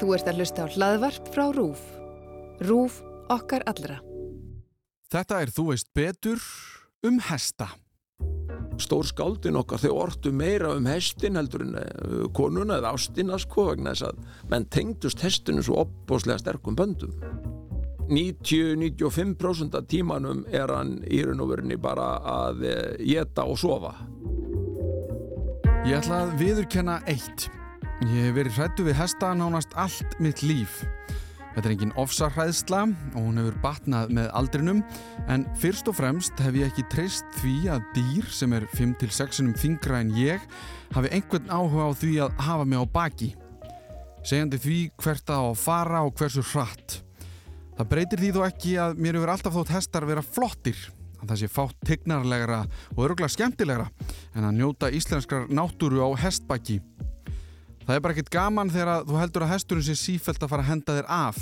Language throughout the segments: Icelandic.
Þú ert að hlusta á hlaðvarp frá RÚF. RÚF okkar allra. Þetta er Þú veist betur um hesta. Stór skáldin okkar, þau ortu meira um hestin heldur en uh, konuna eða ástina sko vegna þess að menn tengdust hestinu svo opbóslega sterkum böndum. 90-95% af tímanum er hann í raun og verðinni bara að geta og sofa. Ég ætla að viðurkenna eitt. Ég hef verið hrættu við hesta nánast allt mitt líf. Þetta er engin ofsarhæðsla og hún hefur batnað með aldrinum en fyrst og fremst hef ég ekki treyst því að dýr sem er 5-6 þingra en ég hafi einhvern áhuga á því að hafa mig á baki. Segjandi því hvert það á að fara og hversu hratt. Það breytir því þó ekki að mér hefur alltaf þótt hestar vera flottir að það sé fátt tignarlegra og öruglega skemmtilegra en að njóta íslenskrar náttúru á hestbaki. Það er bara ekkert gaman þegar þú heldur að hesturinn sé sífælt að fara að henda þér af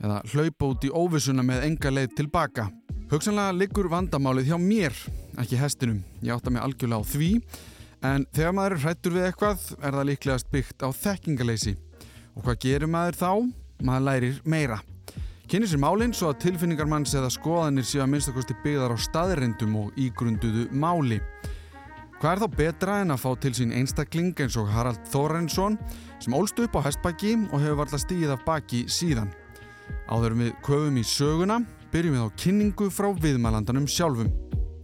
eða hlaupa út í óvissuna með enga leið tilbaka. Hugsanlega liggur vandamálið hjá mér, ekki hestinum. Ég átta mig algjörlega á því en þegar maður er hrættur við eitthvað er það líklegast byggt á þekkingaleysi. Og hvað gerir maður þá? Maður lærir meira. Kynir sér málinn svo að tilfinningar manns eða skoðanir séu að minnstakosti byggðar á staðrindum og ígrunduðu máli. Hvað er þá betra en að fá til sín einstakling eins og Harald Þórensson sem ólst upp á hestbaki og hefur varla stíð af baki síðan. Áðurum við köfum í söguna, byrjum við á kynningu frá viðmælandanum sjálfum.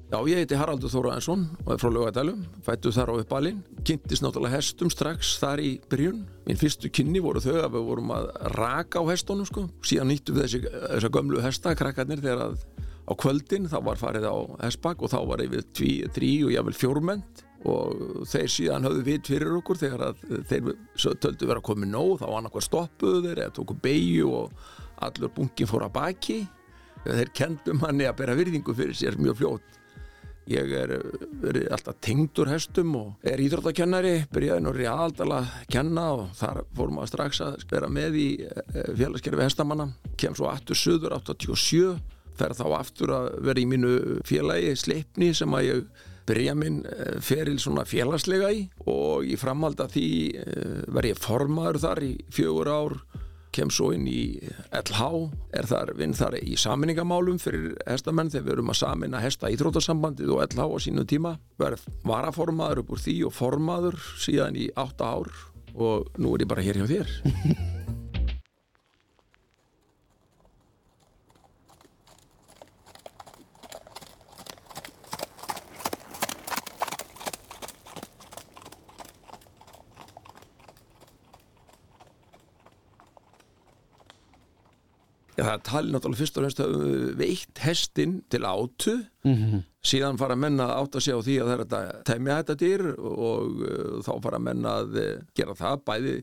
Já, ég heiti Haraldur Þórensson og er frá Laugadælum, fættu þar á uppalinn, kynntist náttúrulega hestum strax þar í byrjun. Minn fyrstu kynni voru þau að við vorum að raka á hestunum sko, síðan nýttum við þessi, þessa gömlu hesta, krakkarnir, þegar að á kvöldin þá var farið á Hesbak og þá var yfir tví, trí og jável fjórmend og þeir síðan höfðu vit fyrir okkur þegar að þeir töldu vera komið nóg þá annarkvað stoppuðu þeir eða tóku beigju og allur bunkin fór að baki. Þeir kendum manni að bera virðingu fyrir sér mjög fljótt. Ég er verið alltaf tengdur hestum og er íþróttakennari byrjaði nú realdala kenna og þar fórum að strax að spera með í eh, félagskerfi hestamanna. Kem svo aftur söður 87 fer þá aftur að vera í mínu félagi Sleipni sem að ég byrja minn eh, feril svona félagslega í. Og ég framhalda því eh, verð ég formaður þar í fjögur ár kem svo inn í LH er þar, vinn þar í saminningamálum fyrir hestamenn þegar við erum að samina hesta íþrótasambandið og LH á sínu tíma. Verð varaformaður upp úr því og formaður síðan í átta ár og nú er ég bara hér hjá þér Já, það tali náttúrulega fyrst og fremst að veitt hestin til átu mm -hmm. síðan fara menna að segja á því að það er að temja þetta dýr og uh, þá fara menna að uh, gera það bæði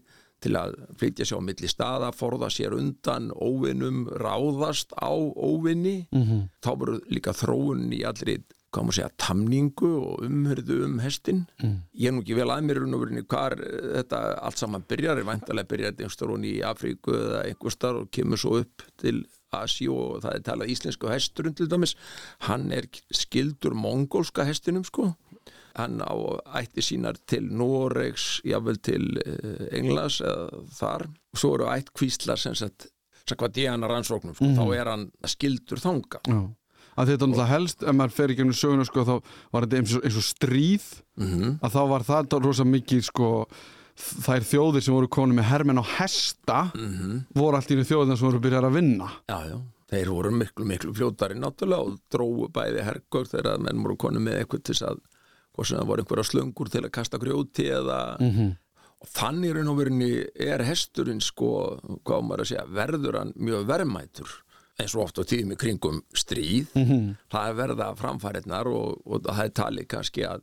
til að flytja sér á milli staða, forða sér undan óvinnum, ráðast á óvinni. Mm -hmm. Þá voru líka þróun í allri hvað maður segja, tamningu og umhörðu um hestin. Mm. Ég er nú ekki vel að mér um hvað þetta allt saman byrjar, er vantarlega byrjar einhverstað í Afríku eða einhverstað og kemur svo upp til Asi og það er talað íslensku hesturinn til dæmis. Hann er skildur mongólska hestinum sko. Hann á ætti sínar til Noregs, jável til eh, Englas eða þar. Og svo eru ætt kvíslar sem sagt, sem hvað díana rannsóknum sko. Mm. Þá er hann skildur þanga. Já. Oh að þetta náttúrulega helst, ef maður fer í gegnum söguna sko, þá var þetta eins og, eins og stríð mm -hmm. að þá var það rosa mikið sko, þær þjóðir sem voru konið með hermen á hesta mm -hmm. voru allt í þjóðina sem voru byrjað að vinna Já, já, þeir voru miklu, miklu fljóttari náttúrulega og dróðu bæði hergögg þegar menn voru konið með eitthvað til að hvort sem það voru einhverja slöngur til að kasta grjóti eða mm -hmm. og þannig er hesturinn sko, hvað maður að segja, verður hann mjög verðmætur eins og oft á tíðum í kringum stríð mm -hmm. það er verða framfæriðnar og, og það er talið kannski að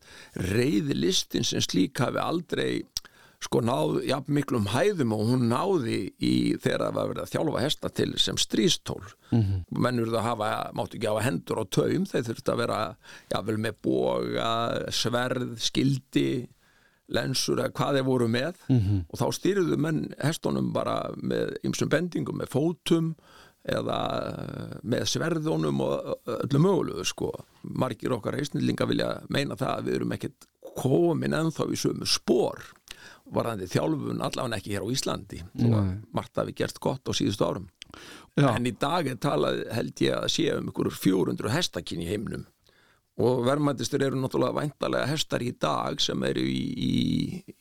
reyðlistin sem slík hafi aldrei sko náð jafn miklum hæðum og hún náði í þegar það var verið að þjálfa hesta til sem strístól mm -hmm. mennur það hafa, máttu ekki hafa hendur og taum, þeir þurftu að vera jável með boga, sverð skildi lensur eða hvað þeir voru með mm -hmm. og þá stýrðuðu menn hestunum bara með ymsum bendingum, með fótum eða eh, með sverðunum og öllu mögulegu sko. Margir okkar heisnillinga vilja meina það að við erum ekkert komin ennþá í sömu spór varðandi þjálfun allavega ekki hér á Íslandi og margt hafi gert gott á síðustu árum Já. en í dag er talað held ég að sé um ykkur 400 hestakinn í heimnum og verðmættistur eru náttúrulega væntalega hestar í dag sem eru í, í,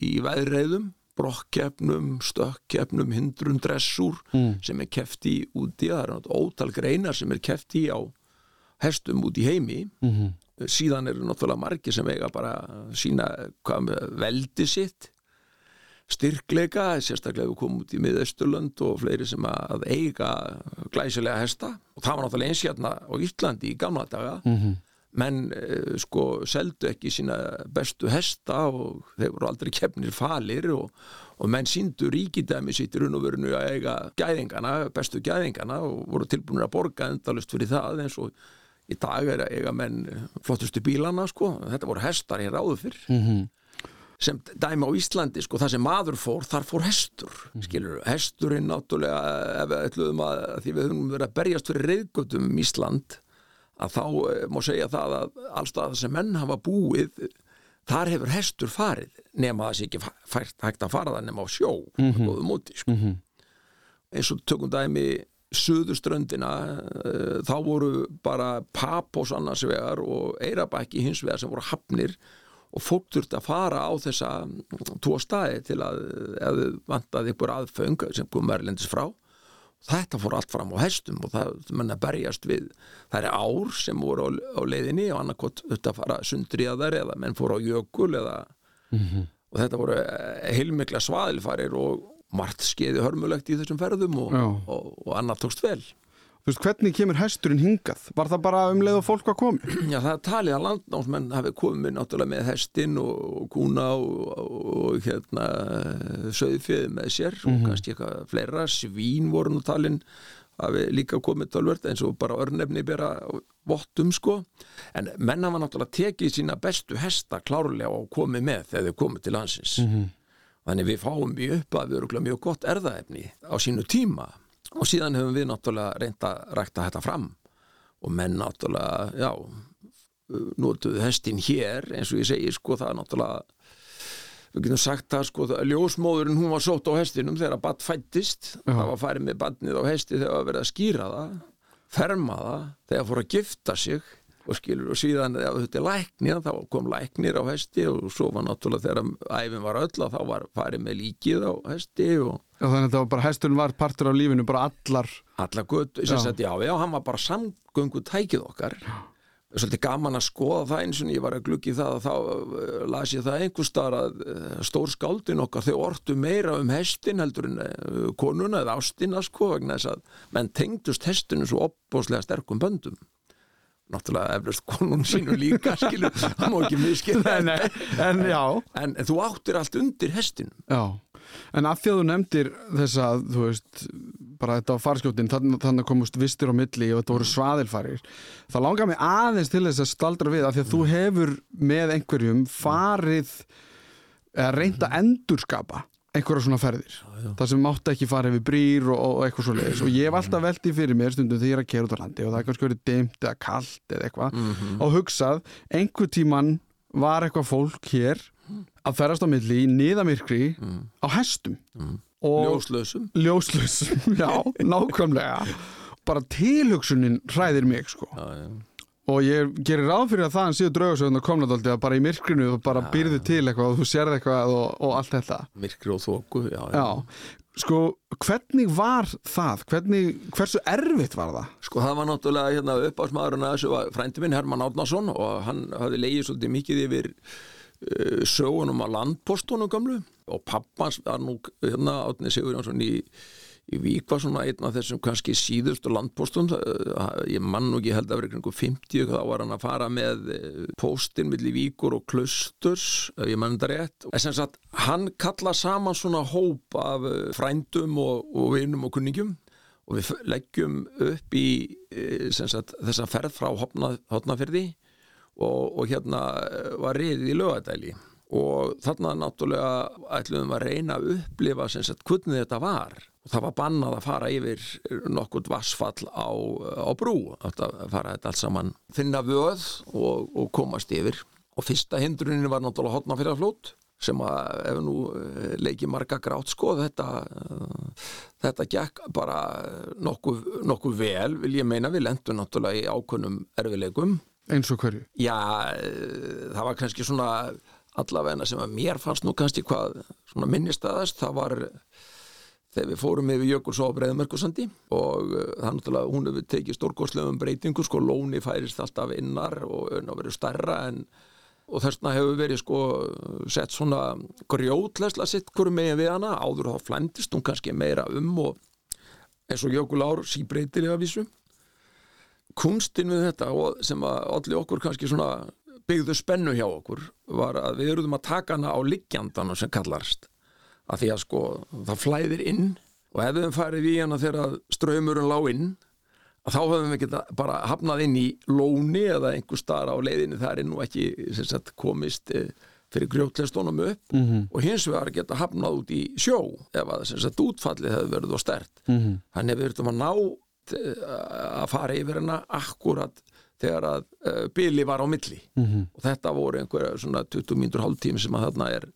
í veðreiðum brokkkeppnum, stökkkeppnum hindrun dressur sem er kefti úti, það eru náttúrulega ótal greinar sem er kefti á hestum út í heimi. -hmm. síðan eru náttúrulega margir sem eiga bara sína veldi sitt. Styrkleika, sérstaklega við komum út í miðausturlönd og fleiri sem að eiga glæsilega hesta. Og það var náttúrulega eins hérna á Íslandi í gamla daga. -hmm. Menn eh, sko seldu ekki sína bestu hesta og þeir voru aldrei kefnir falir og, og menn síndu ríkidæmi sitt í raun og verinu að eiga gæðingana, bestu gæðingana og voru tilbúinir að borga endalust fyrir það eins og í dag er að eiga menn flottustu bílana sko, þetta voru hestar hér áður fyrr. Mhm. sem dæmi á Íslandi sko, það sem maður fór, þar fór hestur skilur, hesturinn náttúrulega ef við ætluðum að, því við höfum verið að berjast fyrir reyðgötum um Ísland að þá eh, má segja það að allstað sem menn hafa búið þar hefur hestur farið nema það sé ekki fært hægt að fara það nema á sjó mm -hmm. góðum móti sko. eins og tökum dæmi suðuströndina uh, þá voru bara papos annars vegar og eirabæki hins vegar sem voru hafnir og fólk þurfti að fara á þessa mm, tvo staði til að ef þið vantaði ykkur aðföng sem kom verðlendis frá þetta fór allt fram á hestum og það menna berjast við það er ár sem voru á, á leiðinni og annarkot þetta fara sundriðar eða menn fóru á jökul eða og þetta voru eh, heilmikla svaðilfarir og margt skeiði hörmulegt í þessum ferðum og, Já. og, og annað tókst vel Þú veist, hvernig kemur hesturinn hingað? Var það bara um leið og fólk var komið? Já, það er talið að landnámsmenn hafi komið náttúrulega með hestin og, kúna og, og, og hérna söðfið með sér og kannski eitthvað fleira, svín voru nú talin hafi líka komið tölvert eins og bara örnefni bera vottum sko, en menn hafa náttúrulega tekið sína bestu hesta klárlega og komið með þegar þau komið til landsins. Þannig við fáum mjög upp að við erum mjög gott erðaefni á sínu tíma og síðan höfum við náttúrulega reynt að rækta þetta fram. Og menn náttúrulega, já notuðu hestin hér eins og ég segi sko það er náttúrulega við getum sagt það sko að ljósmóðurinn hún var sótt á hestinum þegar að badd fættist það var farið með badnið á hesti þegar var verið að skýra það ferma það þegar fór að gifta sig. Og skilur og síðan ef þetta er læknir þá kom læknir á hesti og svo var náttúrulega þegar æfin var öll að þá var farið með líkið á hesti og Já, þannig að það var bara, hesturinn var partur af lífinu, bara allar alla gutt, sem Já. sagt, já, já, hann var bara samgöngu tækið okkar svolítið gaman að skoða það eins og ég var að gluggi það að þá uh, las ég það einhver staðar að uh, stór skáldin okkar þau ortu meira um hestin heldur en uh, konuna eða ástina sko vegna þess að menn tengdust hestinu svo opbóslega sterkum böndum. Náttúrulega eflust konun sínu líka skilur, það má ekki já. En, en þú áttir allt undir hestinum. Já, en af því að þú nefndir þess að, þú veist, bara þetta á farskjótin, þannig, þannig komust vistir á milli og þetta voru svaðilfarir þá langar mig aðeins til þess að staldra við af því að þú hefur með einhverjum farið eða reynt að endurskapa einhverja svona ferðir það sem mátti ekki fara yfir brýr og, og eitthvað svo leiðis og ég hef alltaf veltið fyrir mér stundum þegar ég er að kera út á landi og það er kannski verið dimmt eða kalt eða eitthvað og hugsað, einhver tíman var eitthvað fólk hér að ferðast á milli í niðamirkri á hestum og ljóslausum ljóslausum, já, nákvæmlega bara tilhugsunin hræðir mig sko já, já. og ég gerir ráð fyrir að það séu draugasögund að komna dálítið að bara í myrkrinu og bara býrðu til eitthvað og þú sérð eitthvað og, og allt þetta myrkri og þóku já, já. já, sko, hvernig var það? Hvernig, hversu erfitt var það? Sko það var náttúrulega hérna uppásmaðurinn að þessu var frændi minn Herman Átnason og hann hafði leiðið svolítið mikið yfir sögunum að landpostunum gamlu og pappans var nú hérna Átni Sigurjónsson í, í Vík var svona einn af þessum kannski síðustu landpostum það, ég mann nú ekki held að vera kringu 50 þá var hann að fara með eh, póstinn milli Víkur og Klusturs ef ég mann þetta rétt. En sem sagt hann kalla saman svona hóp af eh, frændum og, og vinum og kunningjum og við leggjum upp í eh, sagt, þessa ferð frá Hopna, Hopnafyrði og, og hérna eh, var riðið í lögadæli og þarna náttúrulega ætluðum að reyna að upplifa sem sagt hvernig þetta var. Og það var bannað að fara yfir nokkurt vassfall á, á brú að fara þetta allt saman finna vöð og, og komast yfir. Og fyrsta hindrunin var náttúrulega hotna fyrir að flót sem að ef nú eh, leiki marga grátt sko þetta, eh, þetta gekk bara nokkuð, nokkuð vel vil ég meina. Við lendum náttúrulega í ákunnum erfileikum eins og hverju? Já eh, það var kannski svona allavegna sem að mér fannst nú kannski hvað svona minnistæðast það var þegar við fórum yfir Jökulsá á Breiðmerkursandi og uh, það náttúrulega, hún hefur tekið stórgóðslegum breytingu, sko lóni færist alltaf innar og önn að vera starra en og þessna hefur verið sko sett svona grjótlæsla sitt hverju megin við hana, áður þá flændist hún kannski meira um og eins og Jökul Ár síbreytir ég að vísu kunstin við þetta sem að allir okkur kannski svona byggðu spennu hjá okkur var að við eruðum að taka hana á liggjandana sem kallarst að því að sko það flæðir inn og ef við farið í hana þegar ströymurinn lág inn að þá höfum við geta bara hafnað inn í lóni eða einhver starf á leiðinu það er nú ekki sagt, komist eh, fyrir grjótleistónum upp mm -hmm. og hins vegar geta hafnað út í sjó ef að sagt, útfallið hefur verið og stert mm -hmm. þannig að við verðum að ná eh, að fara yfir hana akkurat þegar að uh, bili var á milli. Mm -hmm. og þetta voru einhverja svona 20 mínútur hálf tími sem að þarna er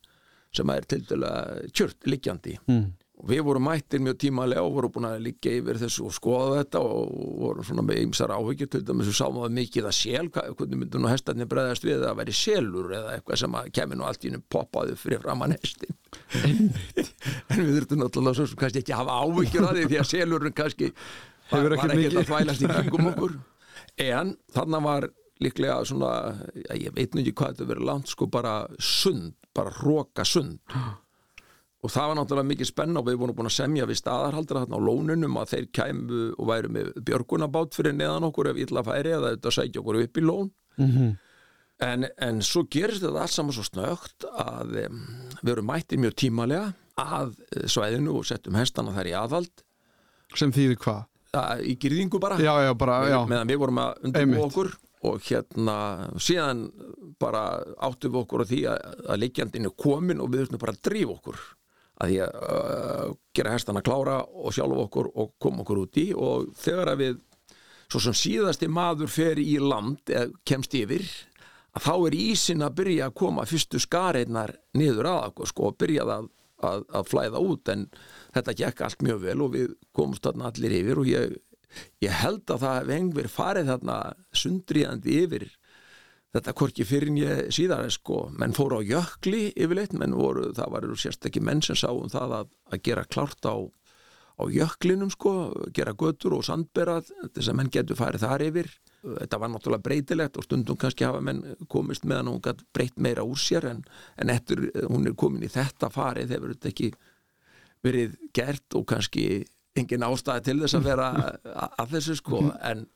sem að er til dæla kjört liggjandi. Mm og við vorum mættir mjög tímalega og vorum búin að liggja yfir þessu og skoða þetta og vorum svona með ymsar áhugju til dæmis og sáum að mikið að sel hvernig myndur nú hestarnir bregðast við að veri selur eða eitthvað sem að kemur nú allt í hennum poppaði fyrir framann hestin en við þurftum náttúrulega svo sem kannski ekki hafa áhugjur að því því að selurinn kannski var, ekkert að þvælast í kringum okkur en þannig var líklega svona, ég veit nú ekki hvað þetta verið langt sko bara sund, bara róka sund og það var náttúrulega mikið spenn og við vorum búin að semja við staðarhaldra þarna á lónunum að þeir kæmu og væru með björgunabát fyrir neðan okkur ef illa færi eða þetta sækja okkur upp í lón mm -hmm. en, en svo gerist þetta alls saman svo snögt að um, við erum mættið mjög tímalega að svæðinu og settum hestana þær í aðhald sem þýðir hvað? Í gyrðingu bara, já, já, bara já. meðan við vorum að undirbú okkur og hérna síðan bara áttum við okkur á því að, að leikjandin er komin og við þurfum bara að drífa okkur að því að uh, gera hestana klára og sjálf okkur og koma okkur út í og þegar að við svo sem síðasti maður fer í land eða kemst yfir að þá er ísin að byrja að koma fyrstu skareinar niður að okkur sko og byrja að, að, að flæða út. En þetta gekk allt mjög vel og við komumst þarna allir yfir og ég, ég held að það hefði engver farið þarna sundriðandi yfir þetta korki fyrir ég síðar sko, menn fóru á jökli yfirleitt, menn voru, það var sérstakki menn sem sáum það að, að gera klárt á, á jöklinum sko, gera götur og sandberað þess að menn getur farið þar yfir. Þetta var náttúrulega breytilegt og stundum kannski hafa menn komist meðan hún gætt breytt meira úr sér en, en eftir hún er komin í þetta farið hefur þetta ekki verið gert og kannski engin ástæði til þess að vera að þessu sko en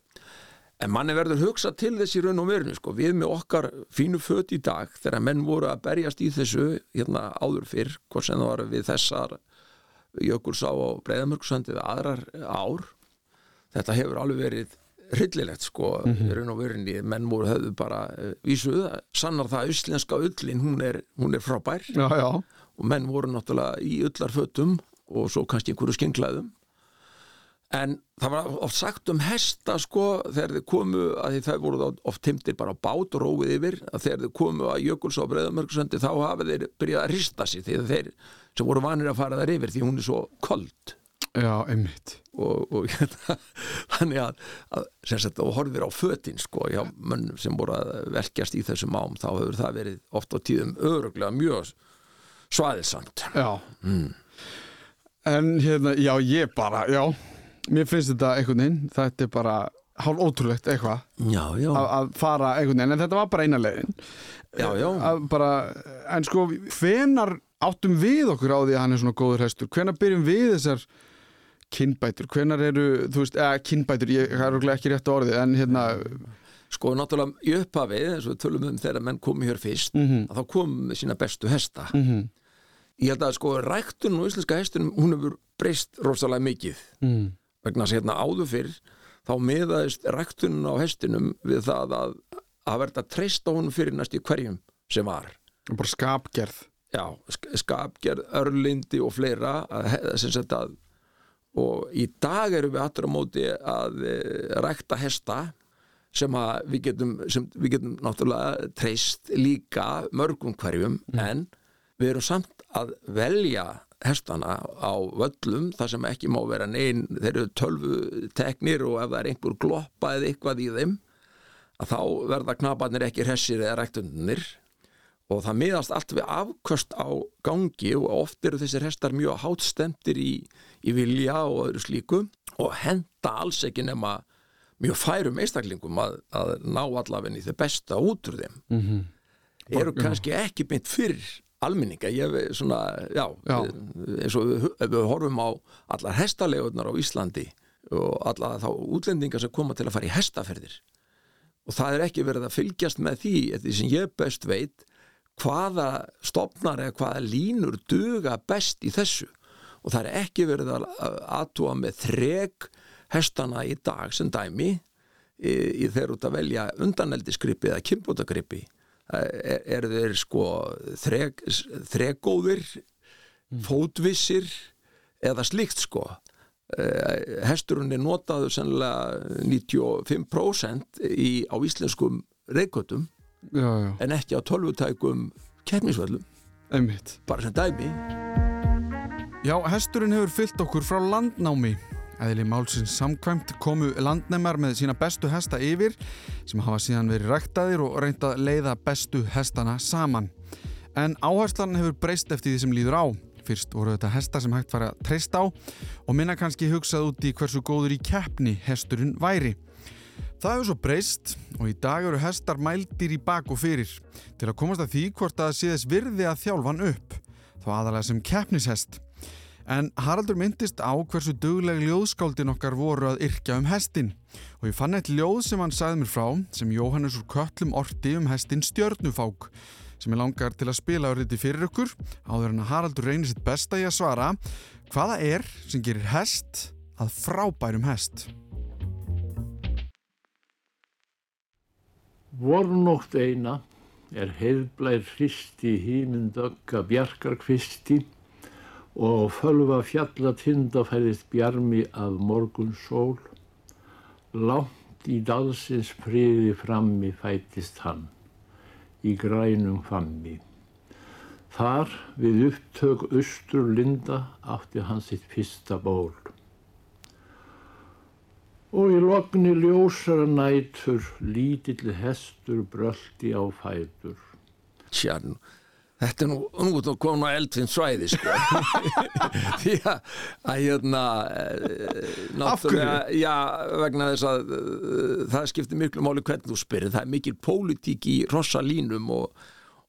En manni verður hugsa til þessi raun og verinu sko, við með okkar fínu fött í dag þegar menn voru að berjast í þessu hérna áður fyrr, hvort sem það var við þessar jökulsá og breyðamörgsandi eða aðrar ár þetta hefur alveg verið hryllilegt sko, mm -hmm. raun og verinu menn voru höfðu bara uh, vísuð sannar það að íslenska öllin hún er, hún er frábær já, já. Og menn voru náttúrulega í öllarfötum og svo kannski einhverju skenglaðum en það var oft sagt um hesta sko þegar þið komu að því það voru oft timtir bara bát og róið yfir að þegar þið komu að Jökuls á Breðamörgsundi þá hafið þeir byrjað að rista sér því þeir sem voru vanir að fara þar yfir því hún er svo kold Já, einmitt. Og, og hérna, þannig að, að sagt, og horfir á fötinn sko hjá mönnum sem voru að verkjast í þessum ám þá hefur það verið oft á tíðum öruglega mjög svaðilsamt Já. Mm. En hérna, já ég bara, já Mér finnst þetta einhvern veginn, þetta er bara hálf ótrúlegt eitthvað. Að fara einhvern veginn, en þetta var bara eina legin Já, já. Bara, En sko, hvenar áttum við okkur á því að hann er svona góður hestur? Hvenar byrjum við þessar kinnbætur, hvenar eru, þú veist eða kinnbætur, ég har ekki rétt á orði en hérna Sko, náttúrulega í upphafið, eins og við tölum um þegar menn komi hér fyrst, mm -hmm. að þá komum við sína bestu hesta. Mm -hmm. Ég held að sko, ræktun og íslenska hestunum, hún hefur breyst rosalega mikið mm vegna að hérna áður fyrr þá miðaðist ræktunum á hestinum við það að að verða að treysta honum fyrir næstu hverjum sem var. Bara skapgerð. Já, skapgerð, örlindi og fleira sett að og í dag erum við á móti að e, rækta hesta sem að við getum, sem við getum náttúrulega treyst líka mörgum hverjum mm. en við erum samt að velja hestana á völlum þar sem ekki má vera neinn þeir eru tölvu teknir og ef það er einhver gloppa eða eitthvað í þeim að þá verða knabarnir ekki hressir eða ræktundinir og það miðast allt við afköst á gangi og oft eru þessir hestar mjög hátstemtir í, í vilja og öðru slíku og henda alls ekki nema mjög færum eistaklingum að, að ná allavegni þau besta út úr þeim mm -hmm. eru kannski ekki beint fyrir já. eins og við, við horfum á allar hestalegunar á Íslandi og alla þá útlendingar sem koma til að fara í hestaferðir. Og það er ekki verið að fylgjast með því því sem ég best veit hvaða stopnar eða hvaða línur duga best í þessu. Og það er ekki verið að aðtúa með þreg hestana í dag sem dæmi í, í þeir út að velja undaneldiskripi eða kimbótagrippi er, er þeir sko þreg, þreggóðir mm. fótvissir eða slikt sko. Eh, hesturinn er notaður sennilega 95% í, á íslenskum reykvöldum en ekki á tölvutækum keppnisvöldum bara sem dæmi. Já, hesturinn hefur fyllt okkur frá landnámi Æðili Málsins samkvæmt komu landnemar með sína bestu hesta yfir sem hafa síðan verið ræktaðir og reyndað leiða bestu hestana saman en áherslan hefur breyst eftir því sem líður á Fyrst voru þetta hesta sem hægt var að treysta á og minna kannski hugsað út í hversu góður í keppni hesturinn væri. Það hefur svo breyst og í dag eru hestar mældir í bak og fyrir til að komast að því hvort að sé þess virði að þjálfan upp, þá aðalega sem keppnishest. En Haraldur myndist á hversu dugleg ljóðskáldin okkar voru að yrkja um hestin og ég fann eitt ljóð sem hann sagði mér frá sem Jóhannes úr köllum orti um hestin Stjörnufák sem er langar til að spila árið fyrir ykkur áður en að Haraldur reynir sitt besta í að svara. Hvaða er sem gerir hest að frábærum hest? Vornótt eina er heiðblær hristi hímindögga bjarkarkvisti og fölva fjalla tindafæðist bjarmi af morgun sól látt í dalsins friði frammi fætist hann í grænum fammi. Þar við upptök austur linda átti hann sitt fyrsta ból. Og í lokni ljósara nætur lítill hestur bröldi á fætur. Sjarn, Þetta er nú út og konu eldfinn svæði sko. Því að, að hérna eh, Afhverju? Já, vegna þess að uh, það skiptir miklu máli hvernig þú spyrir það er mikil pólitík í rossalínum og,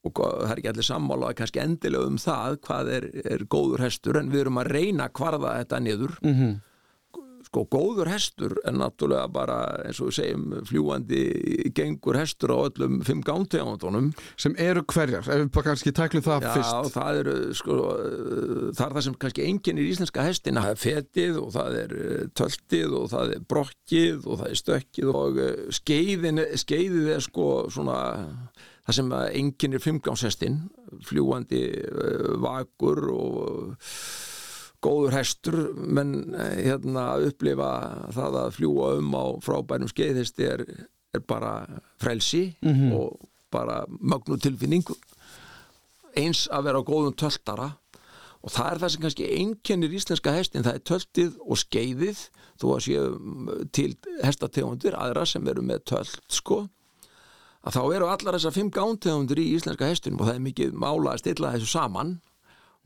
og það er ekki allir sammála kannski endilega um það hvað er, er góður hestur en við erum að reyna að kvarða þetta niður. Mm -hmm sko góður hestur en náttúrulega bara eins og við segjum fljúandi gengur hestur á öllum fimm gántegundunum sem eru hverjar, ef við bara kannski tæklum það Já, fyrst. Já, það eru sko það er það sem kannski enginn í íslenska hestina. Það er fetið og það er eh, töltið og það er brokkið og það er stökkið og eh, skeiðin skeiðið er sko svona það sem enginn er fimmgánshestin fljúandi eh, vakur og góður hestur menn eh, hérna upplifa það að fljúa um á frábærum skeiðhesti er, er bara frelsi mm -hmm. og bara mögnu tilfinning eins að vera á góðum töltara og það er það sem kannski einkennir íslenska hestin, það er töltið og skeiðið þó að séu til hestategundir, aðra sem eru með tölt sko. Að þá eru allar þessar fimm gántegundir í íslenska hestinum og það er mikið mála að stilla þessu saman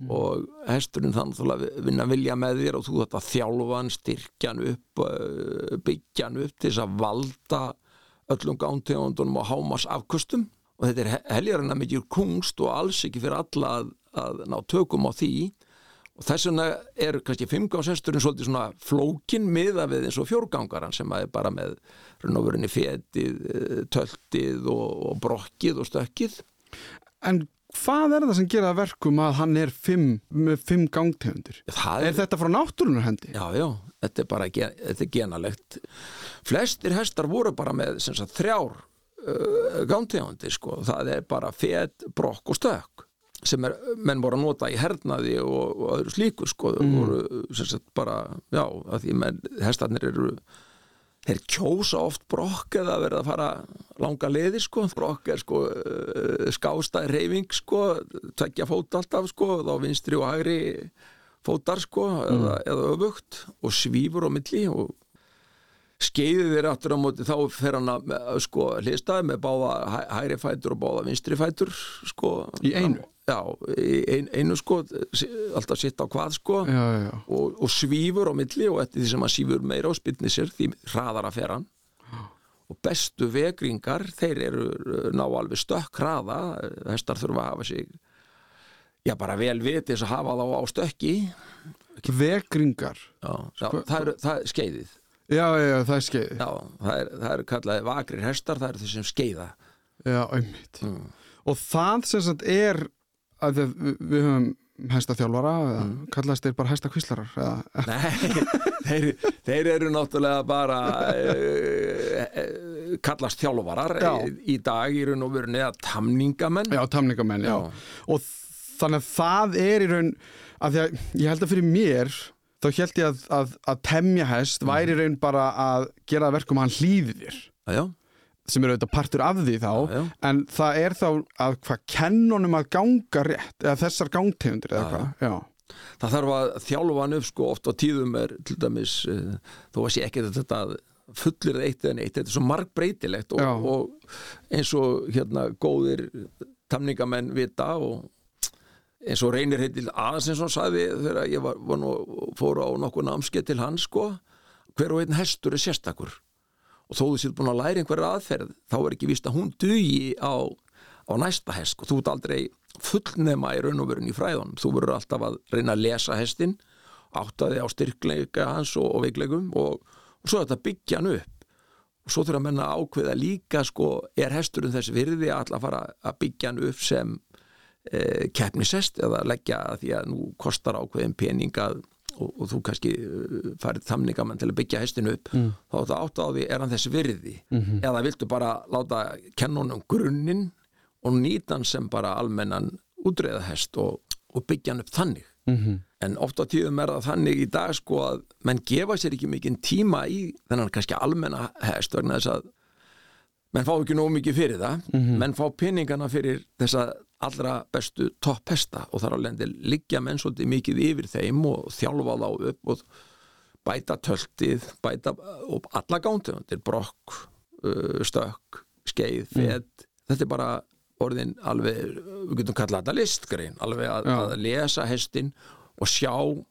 mm. og hesturinn þannig að vinna vilja með þér og þú þetta þjálfan, styrkjan upp eh, byggjan upp til þess að valda öllum gántegundunum og hámas afkustum og þetta er helgarinn að mikið kungst og alls ekki fyrir alla að, að ná tökum á því. Og þess vegna er kannski fimmgánshesturinn svolítið svona flókin miða við eins og fjórgangaran sem er bara með raunofurinn í fetið, eh, töltið og, og brokkið og stökkið. En Hvað er það sem gera verkum að hann er fimm, með fimm gangtegundir? Er, er þetta frá náttúrunar hendi? Já, já, þetta er bara þetta er genalegt. Flestir hestar voru bara með sagt, þrjár uh, gangtegundir, sko. Það er bara fet, brokk og stök sem er, menn voru að nota í hernaði og, og öðru slíkur, sko. Mm. Voru, sagt, bara, já, því menn, hestarnir eru þeir kjósa oft brokk eða verða að fara langa leði sko, brokk er sko uh, skástað reyfing sko tvekja fót alltaf sko þá vinstri og hægri fótar sko eða, eða öfugt og svífur á milli og skeiðið er aftur á móti þá fer hann að sko hlistaði með báða hæ- hægri fætur og báða vinstri fætur sko. Í einu? Já, ein, einu sko alltaf sitt á hvað sko. Já, já, og, og svífur á milli og eftir því sem hann svífur meira og spilni sér því hraðar að fer hann. Og bestu vegringar þeir eru ná alveg stökk hraða. Hestar þurfa að hafa sig já bara vel þess að hafa þá á stökki. Vegringar? Já, er, það er skeiðið Já, já, já, það er skeið já, það er, það er kallaði vakrir hestar það er þeir sem skeiða Já, einmitt Mm. Og það sem sagt er að við, við höfum hesta þjálfara eða Mm. kallast þeir bara hesta kvíslarar eða, Nei, þeir, þeir eru náttúrulega bara uh, uh, kallast þjálfarar Já. í, í dag í raun og veru neða tamningamenn Já, tamningamenn, já. Já. Og þannig að það er í raun að því að ég held að fyrir mér þá held ég að, að, að temja hest væri í raun bara að gera verkum hann hlýði þér. Já, já, sem eru auðvitað partur af því þá Já, já. en það er þá að hvað kennunum að ganga rétt eða þessar gangtegundir eða hvað það þarf að þjálfa hann upp sko oft á tíðum er til dæmis uh, þó að sé ekki þetta fullir eitt eða neitt, þetta er svo margbreytilegt og, og eins og hérna góðir tamningamenn vita og eins og reynir heitil Aðarsinsson sagði þegar ég var, var nú, fór á nokkuð námskeið til hans sko hver og einn hestur er sérstakur. Og þó þú sér búin að læra einhverja aðferð þá er ekki víst að hún dugi á, á næsta hest og þú ert aldrei fullnema í raun og verun í fræðunum. Þú verður alltaf að reyna að lesa hestin áttaði á styrkleika hans og, og veiklegum og, og svo þetta byggja hann upp. Og svo þurfa að menna ákveða líka sko, er hesturinn þess virði að alltaf fara að byggja hann upp sem keppnisest eða leggja því að nú kostar ákveðin pening að og, og þú kannski uh, farið þamningamann til að byggja hestinu upp mm. þá er þetta átt á því er hann þessi virði -hmm. eða viltu bara láta kennunum grunninn og nýta hann sem bara almennan útreðahest og, og byggja hann upp þannig -hmm. en oft á tíðum er það þannig í dag sko að menn gefa sér ekki mikinn tíma í þennan kannski almenna hest vegna þess að menn fá ekki nóg mikið fyrir það menn fá pinningana fyrir þessa allra bestu topphesta og þar á lendi liggja menn svolítið mikið yfir þeim og þjálfa þá upp og bæta töltið bæta og alla gántegundir brokk, uh, stökk skeið, fett þetta er bara orðin alveg við getum kallað þetta listgrein alveg að, að lesa hestin og sjá og,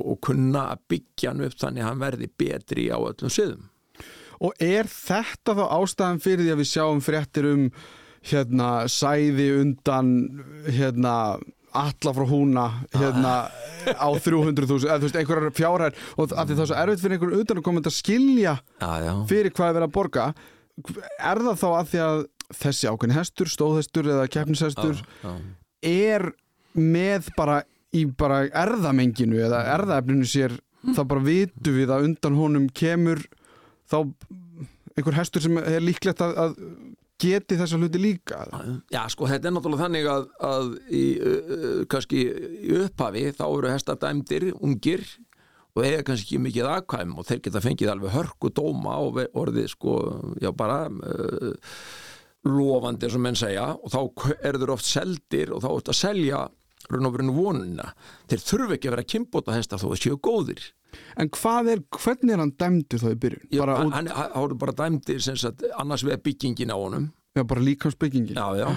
og kunna að byggja hann upp þannig að hann verði betri á öllum sviðum. Og er þetta þá ástæðan fyrir því að við sjáum fréttir um hérna sæði undan hérna alla frá húna hérna á 300.000 eða þú veist einhverjar fjárhær og af því það er svo erfitt fyrir einhverjum utan að koma að skilja Já, já, fyrir hvað er verið að borga. Er það þá að því að þessi ákveðni hestur, stóðhestur eða keppnishestur er með bara í bara erðamenginu eða erðaefninu sér þá bara vitu við að undan honum kemur þá einhver hestur sem er líklegt að, að geti þessa hluti líka? Já, sko, þetta er náttúrulega þannig að, að í, uh, kannski í upphafi þá eru hestar dæmdir, ungir og eiga kannski ekki mikið aðkvæm og þeir geta fengið alveg hörku dóma og orðið sko, já bara uh, lofandi sem menn segja og þá eru þeir oft seldir og þá er þetta að selja raun og verið vonuna þeir þurfi ekki að vera kynbóta hestar þó þeir séu góðir en hvað er, hvernig er hann dæmdur þá í byrjun? Já, út, hann, voru bara dæmdir sem sagt, annars vegar byggingin á honum já, bara líkansbyggingin já, já.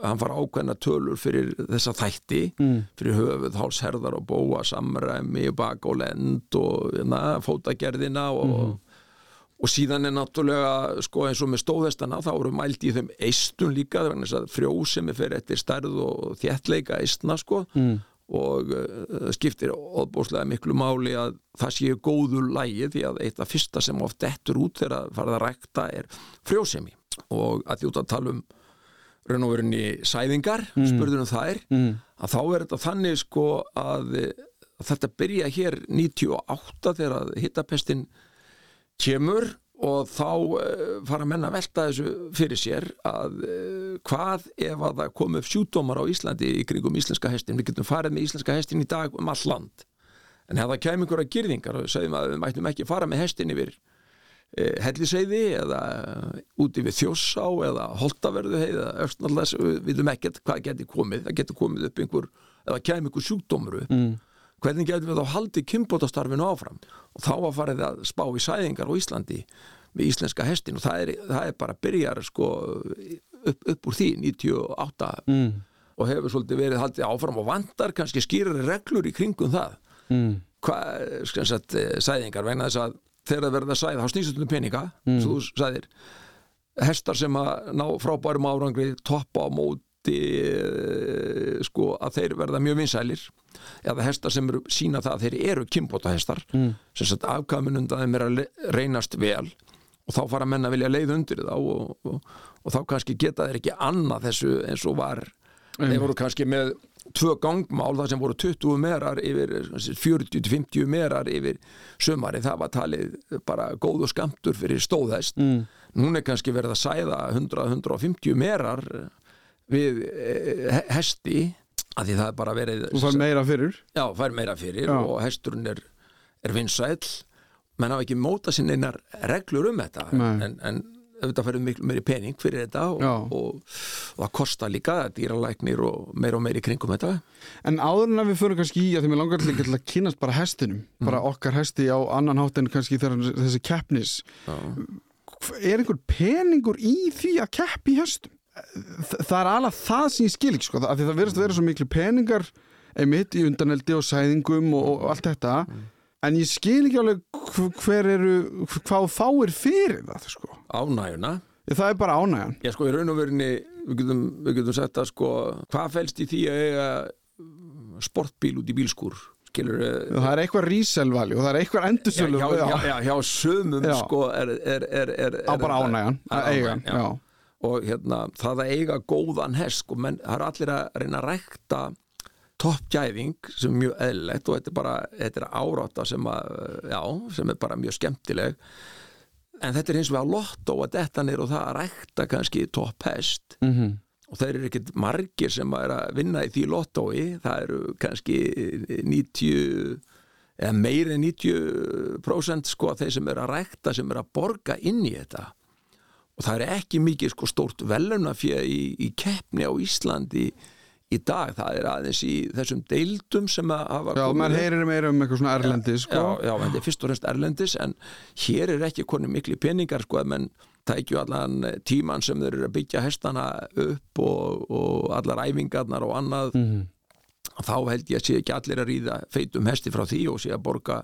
hann fara ákveðna tölur fyrir þessa þætti Mm. fyrir höfuð, hálsherðar og bóa samræmi, bak og lend og na, fótagerðina og, og síðan er náttúrulega sko eins og með stóðhestana þá eru mælt í þeim eistun líka vegna þess að frjósemi fyrir eftir stærð og þéttleika eistna sko Mm. Og uh, skiptir óbúslega miklu máli að það séu góður lægi því að eitt af fyrsta sem oft dettur út þegar farið að rækta er frjósemi og að út að tala um raun og verinni sæðingar, mm. spurður um þær mm. að þá er þetta þannig sko að, að þetta byrja hér 98 þegar að hittapestin kemur og þá uh, fara menn að velta þessu fyrir sér að uh, hvað ef að það komu upp sjúdómar á Íslandi í kringum íslenska hestin, við getum farið með íslenska hestin í dag um all land. En ef það kemur einhverja gyrðingar og segjum að við mættum ekki fara með hestin yfir e, helliseiði eða úti við þjóssá eða holtaverðu östnallas, við vitum ekkert hvað geti komið, það geti komið upp einhver eða kemur einhver sjúkdómur upp mm. Hvernig getum við þá haldið kynbótastarfinu áfram og þá var farið að spá í sæðingar á Íslandi með íslenska hestin og það er, það er bara byrjar sko upp, upp úr því 98 mm. og hefur svolítið verið haldið áfram og vandar kannski skýrari reglur í kringum það mm. hvað, skans að sæðingar vegna þess að þegar það verða sæð, þá snýstum við peninga mm. svo þú sæðir hestar sem að ná frábærum árangri toppa á móti eh, sko að þeir verða mjög vinsælir eða hestar sem eru sína það að þeir eru kimbóta hestar mm. sem sagt afkamunundan þeim er að reynast vel og þá fara menn að vilja leið undir það og, og, og þá kannski geta þeir ekki annað þessu eins og var mm. þeir voru kannski með tvö gangmál það sem voru 20 merar yfir 40-50 merar yfir sömari, það var talið bara góð og skamtur fyrir stóðhest mm. núna er kannski verið að sæða 100-150 merar við eh, hesti að því það er bara verið og fær meira fyrir já, fær meira fyrir já. og hesturinn er, er vinsæl menn hafa ekki móta sinna einar reglur um þetta en, en auðvitað færðu miklu meiri pening fyrir þetta og, og, og, það kostar líka dýralæknir og meira og meiri kringum þetta En áður en að við fyrir kannski í að því mér langar til að kynast bara hestinum mm. bara okkar hesti á annan hátt en kannski þessi keppnis Já. er einhver peningur í því að keppi hestum? Það er alveg það sem ég skil ekki sko, að það verðast að vera svo miklu peningar einmitt í undaneldi og sæðingum og allt þetta mm en ég skil ekki alveg hver eru, hvað fáir fyrir það sko. Ánæguna ég, Það er bara ánægjan Já sko í raun og verinni, við getum, getum sett að sko, hvað fælst í því að eiga sportbíl út í bílskúr skilur Það er eitthvað ríselvali og það er eitthvað endursölu Já, já, já, hjá sömum já. sko er, er, er, Á bara ánægjan, að eiga já. Og hérna, það að eiga góðan hest og menn, það er allir að reyna að rækta toppgæfing sem er mjög eðlilegt og þetta er bara þetta er áráta sem, að, já, sem er bara mjög skemmtileg. En þetta er eins og við á lotto að detta nýr og það að rækta kannski topphest mm -hmm. og þeir eru ekkert margir sem er að vinna í því lottói. Það eru kannski 90 eða meiri 90% sko þeir sem er að rækta sem er að borga inn í þetta og það er ekki mikið sko stórt velunafjöð í, í keppni á Íslandi í dag, það er aðeins í þessum deildum sem að hafa Já, mann heyrir meira um eitthvað svona erlendis sko. Já, já, þetta er fyrst og fremst erlendis en hér er ekki koni miklu peningar sko, menn tækju allan tíman sem þeir eru að byggja hestana upp og, og allar æfingarnar og annað mm -hmm. þá held ég að sé ekki allir að ríða feitum hesti frá því og sé að borga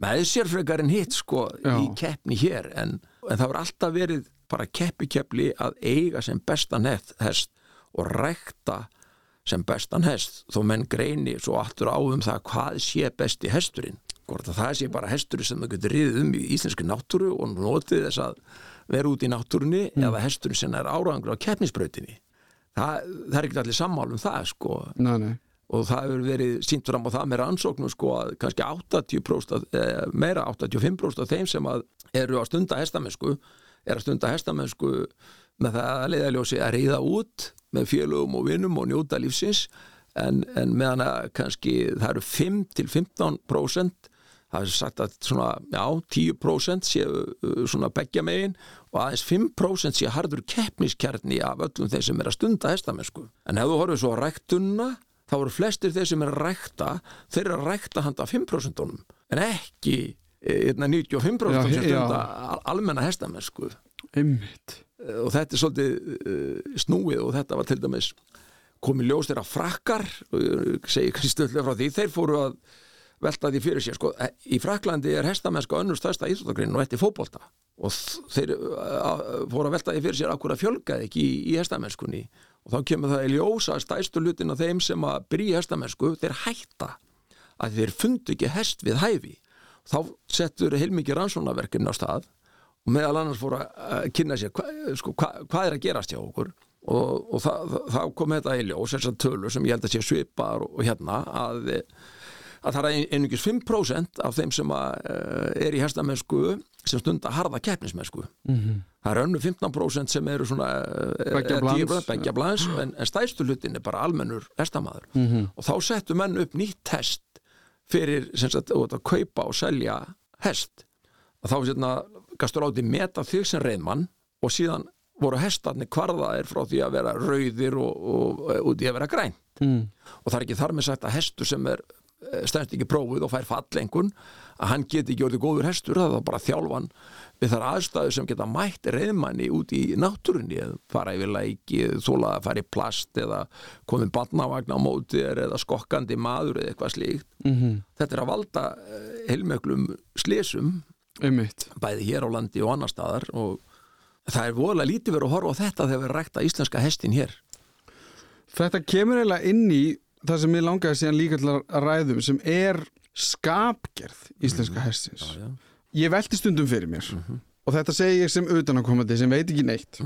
með sér frekar en hitt sko já. í keppni hér en, en það var alltaf verið bara keppi keppli að eiga sem bestan hest og rækta sem bestan hest þó menn greini svo aftur á um það hvað sé besti hesturinn hvort að það sé bara hesturinn sem það getur riðið um í íslenski náttúru og notið þess að vera út í náttúrunni mm. eða hesturinn sem er árangur á keppnisbrautinni það, það er ekki allir sammál um það sko nei, nei. og það hefur verið sínt fram á það með rannsóknum sko að kannski 80% eh, meira 85% af þeim sem eru á stunda hestamennsku er að stunda hestamennsku með það að leiðaljósi að reyða út með félögum og vinnum og njóta lífsins en, en meðan að kannski það eru 5-15% það er sagt að svona, já, 10% séu uh, svona begja megin og aðeins 5% séu hardur keppniskjarni af öllum þeir sem er að stunda hestamennsku. En ef þú horfið svo ræktunna, þá eru flestir þeir sem er að rækta, þeir eru að rækta handa 5% en ekki 95% eh, já, sem stunda já. almenna hestamennsku. Ymmiðt. Eh, og þetta er svolítið uh, snúið og þetta var til dæmis komið ljós þeirra frakkar segi ekki stöðlega frá því þeir fóru að velta því fyrir sér sko, eh, í Fraklandi er hestamennska önnur stærsta íþróttagrinn og þetta er fókbólta og þeir fóru að velta því fyrir sér akkur að fjölgaði ekki í, í hestamennskunni og þá kemur það í ljósa stæstu lutin af þeim sem að byrja hestamennsku þeir hætta að þeir fundu ekki hest við hæfi þá settur heilmikið rannsónaverkefni á stað og meðal annars fór að kynna sér hva, sko, hva, hvað er að gerast hjá okkur og, og þá kom þetta í ljós þessar tölur sem ég held að sé svipar og, og hérna að, að það er einungis 5% af þeim sem að, er í herstamennsku sem stundar harða keppnismennsku mm -hmm. það er önnu 15% sem eru svona begja blans en, en stæðstu hlutin er bara almennur hestamaður mm -hmm. og þá settu menn upp nýtt test fyrir sagt, að kaupa og selja hest og þá setna gastur átti meta þig sem reyðmann og síðan voru hestarnir kvarðaðir frá því að vera rauðir og, og, og út í að vera græn mm. og það er ekki þar með sagt að hestur sem er stærst ekki prófið og fær fallengun að hann geti ekki orðið góður hestur það er bara þjálfan við þar aðstæðu sem geta mætt reyðmanni út í náttúrunni eða fara yfir læki þóla að fara í plast eða komið barnavagn á mótir eða skokkandi maður eða eitthvað slíkt Mm -hmm. þetta er að valda heilmöglum slésum Einmitt. bæði hér á landi og annar staðar og það er voðalega lítið verið að horfa á þetta þegar við rækta íslenska hestin hér Þetta kemur eiginlega inn í það sem ég langaði síðan líka til að ræðum sem er skapgerð íslenska hestins. já, já. Ég velti stundum fyrir mér og þetta segi ég sem utanakomandi sem veit ekki neitt.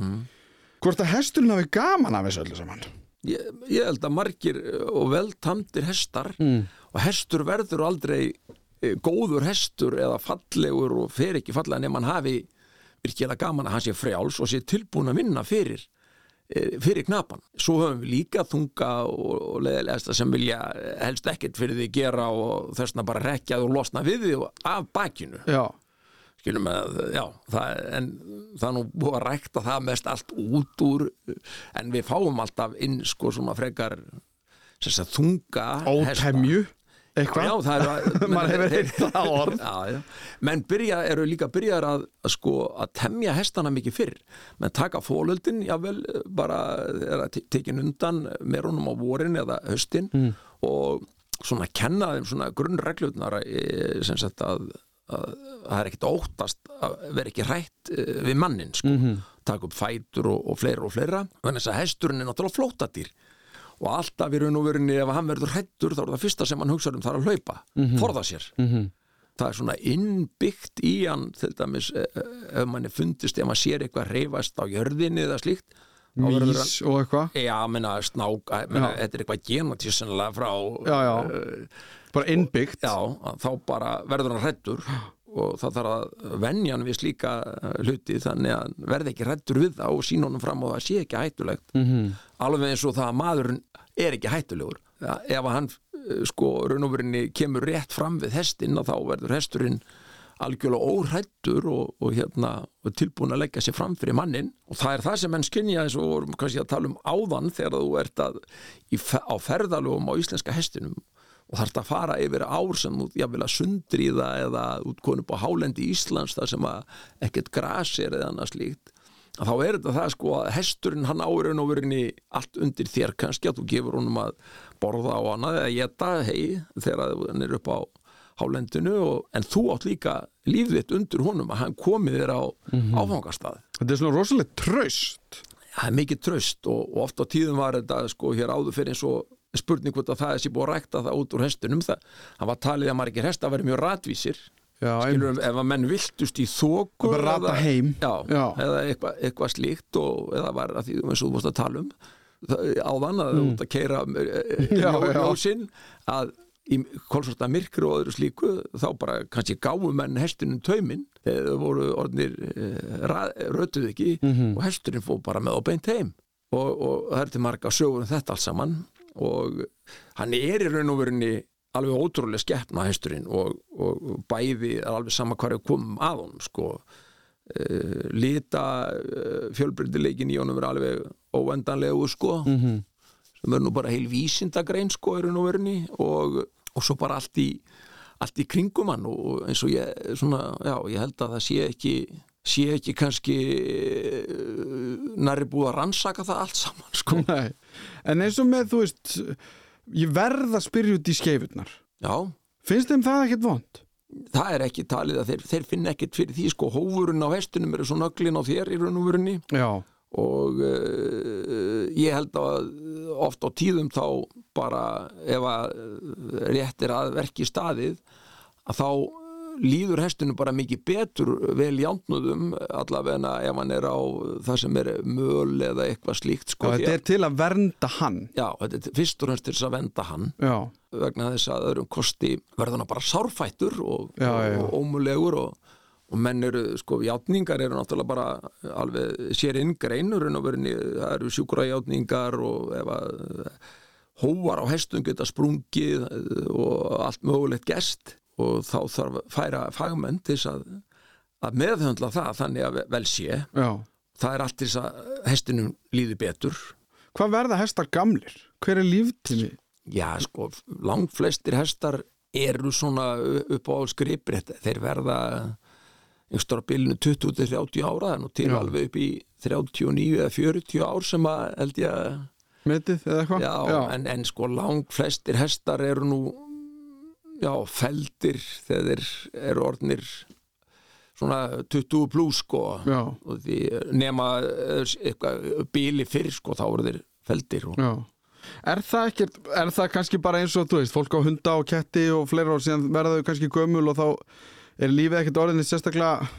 Hvort að hesturinn hafi gaman af þessu öllu saman. Ég, ég held að margir og veltamdir hestar Mm. og hestur verður aldrei eh, góður hestur eða fallegur og fer ekki fallega nema hann hafi virkilega gaman að hann sé frjáls og sé tilbúin að vinna fyrir eh, fyrir knapan. Svo höfum við líka þunga og, og leðilegasta sem vilja helst ekkert fyrir því gera og þessna bara rekjað og losna við því af bakinu Já. skilum með, já, það, en það er nú búið að rækta það mest allt út úr, en við fáum alltaf inn sko svona frekar þunga. Ótemju. Eitthvað. já, það er Maður hefur heyrt það orð. Já, já, menn byrja, eru líka byrjar að, að sko, að temja hestana mikið fyrr menn taka fólöldin, jável bara er að tekin undan með honum á vorin eða höstin Mm. og svona kenna þeim svona grunnreglutnar eh, sem sagt að að það er ekkert óttast að vera ekki hrætt eh, við mannin sko. Mhm. taka upp fætur og, og fleira og fleira þess að hesturinn er náttúrulega flótadýr og alltaf í raun og verunni ef hann verður hrættur þá er það fyrsta sem hann hugsa um það er að hlaupa, forða sér Mhm. það er svona innbyggt í hann til dæmis eh, eh, ef manni fundist ef maður sér eitthvað reyfast á jörðinni eða slíkt Mís og eitthvað. Já, menna, snák, menna, þetta er eitthvað genatísinlega frá Já, já. eh, Bara innbyggt. Já, þá bara verður hann hrættur og það þarf að venja hann við slíka eh, hluti þannig að verði ekki hrættur við það og sína honum fram og það sé ekki hættulegt. Mhm. alveg eins og það að maðurinn er ekki hættulegur. Ef hann eh, sko raunofurinn kemur rétt fram við hestin þá verður hesturinn algjörlega óhrættur og, og hérna og tilbúin að leggja sér fram fyrir mannin og það er það sem menn skynja eins og vorum kannski að tala um áðan þegar þú ert að í, á ferðalögum á íslenska hestinum og þarft að fara yfir ár sem þú jafnvel að sundriða eða útkonu upp á hálendi Íslands þar sem ekkert gras er eða annað slíkt að þá er þetta það sko að hesturinn hann áurinn og verinni allt undir þér kannski að þú gefur honum að borða á hana eða geta hei þegar hann er upp á hálendinu og, en þú átt líka lífið þitt undir honum að hann komið þér á áfangastað Þetta er svona rosalega traust. það er mikið tröst og, og oft á tíðum var þetta sko hér áður fyrir eins og spurning hvort að það er sér búið að rækta það út úr hestunum það, það var talið að margir hesta verið mjög ratvísir Já, skilur ef að menn viltust í þókur Bara rata eða- heim. já, Já. eða eitthvað, eitthvað slíkt og eða var að því eins og þú vorst að tala um áðan að mm. út að keira Já, já. ljósinn að í kolsvarta myrkru og öðru slíku þá bara kannski gáum menn hestinum tauminn þegar þau voru orðnir rötuð ekki Mhm. og hesturinn fór bara með á beint heim og, og það er til marga sögur um þetta allt saman og hann er í raun og verinni alveg ótrúlega skeppna hesturinn og, og bæði er alveg sama er komum að honum sko. Uh, lita uh, fjölbreytileikin í honum er alveg óendanlegu sko. Mhm. sem er nú bara heil vísindagrein sko í raun og verinni og, og svo bara allt í allt í kringum hann og eins og ég svona, já, ég held að það sé ekki sé ekki kannski uh, næri búið að rannsaka það allt saman sko Nei. En eins og með, þú veist, ég verð að spyrja út í skeifurnar. já, Finnst þeim það ekkert vond? það er ekki talið að þeir, þeir finna ekkert fyrir því sko, hófurinn á hestunum eru svo nöglin á þér í raun og verinni Já. og uh, ég held að oft á tíðum þá bara ef að uh, rétt er að verki staðið að þá líður hestinu bara mikið betur vel játnuðum allavega ef hann er á það sem er möl eða eitthvað slíkt sko, því þetta er til að vernda hann. Já, þetta er fyrst og fremst til að venda hann Já. vegna þess að öðrum kosti verður hann bara sárfættur og, Já, já, já. og ómulegur og, og menn eru, sko, játningar eru náttúrulega bara alveg sér inn greinur en það eru sjúkra játningar og ef að hóvar á hestum geta sprungið og allt mögulegt gest og þá þarf að færa fagmenn til að að meðhöndla það þannig að vel sé Já. það er allt til þess að hestinum líði betur Hvað verða hestar gamlir? Hver er líftími? já sko, langt flestir hestar eru svona upp á skrifbrett þeir verða einhverjum bylunu 20-30 ára nú til alveg upp í 39 eða 40 ár sem að held ég að Metið eða eitthvað? já, En, en sko langt flestir hestar eru nú já, feldir þegar eru orðnir svona 20 pluss sko. Já, og því nema eh, eitthvað bíli fyrr sko þá eru þeir feldir og. Er það ekkert, er það kannski bara eins og þú veist, fólk á hunda og ketti og fleira og síðan verða þau kannski gömul og þá er lífið ekkert orðinni sérstaklega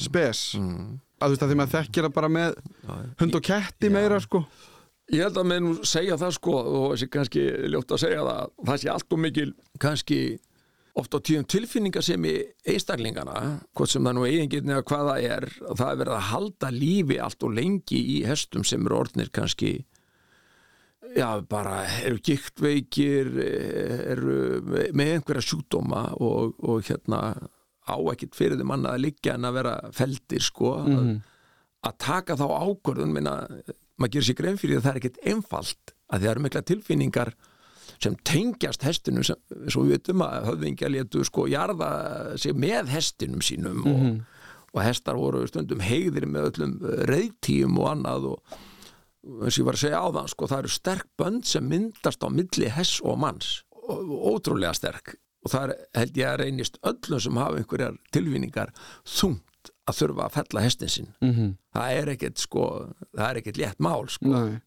spes? Mm, að þú veist að því maður þekkir það bara með hund og ketti meira sko Ég held að með nú segja það sko og þessi kannski ljótt að segja það það sé allt og mikil kannski oft á tíðum tilfinningar sem í einstaklingana, hvort sem það nú eigingirni að hvað það er, það er verið að halda lífi allt og lengi í hestum sem eru orðnir kannski já, bara eru giktveikir eru með einhverja sjúkdóma og, og hérna á ekkit fyrir þeim annað að liggja en að vera feldir sko að, að taka þá ákvörðun minna, maður gerir sér grein fyrir að það er ekkit einfalt að það eru mikla tilfinningar sem tengjast hestinum sem, svo við veitum að höfðingja létu sko jarða sig með hestinum sínum og, og hestar voru stundum heigðir með öllum reyðtíum og annað og eins og ég var að segja á það sko, það eru sterk bönd sem myndast á milli hess og manns og, og ótrúlega sterk. Og það er, held ég að reynist öllum sem hafa einhverjar tilvinningar þungt að þurfa að fella hestin sinn mm -hmm. það er ekkert sko, það er ekkert létt mál sko, Nei.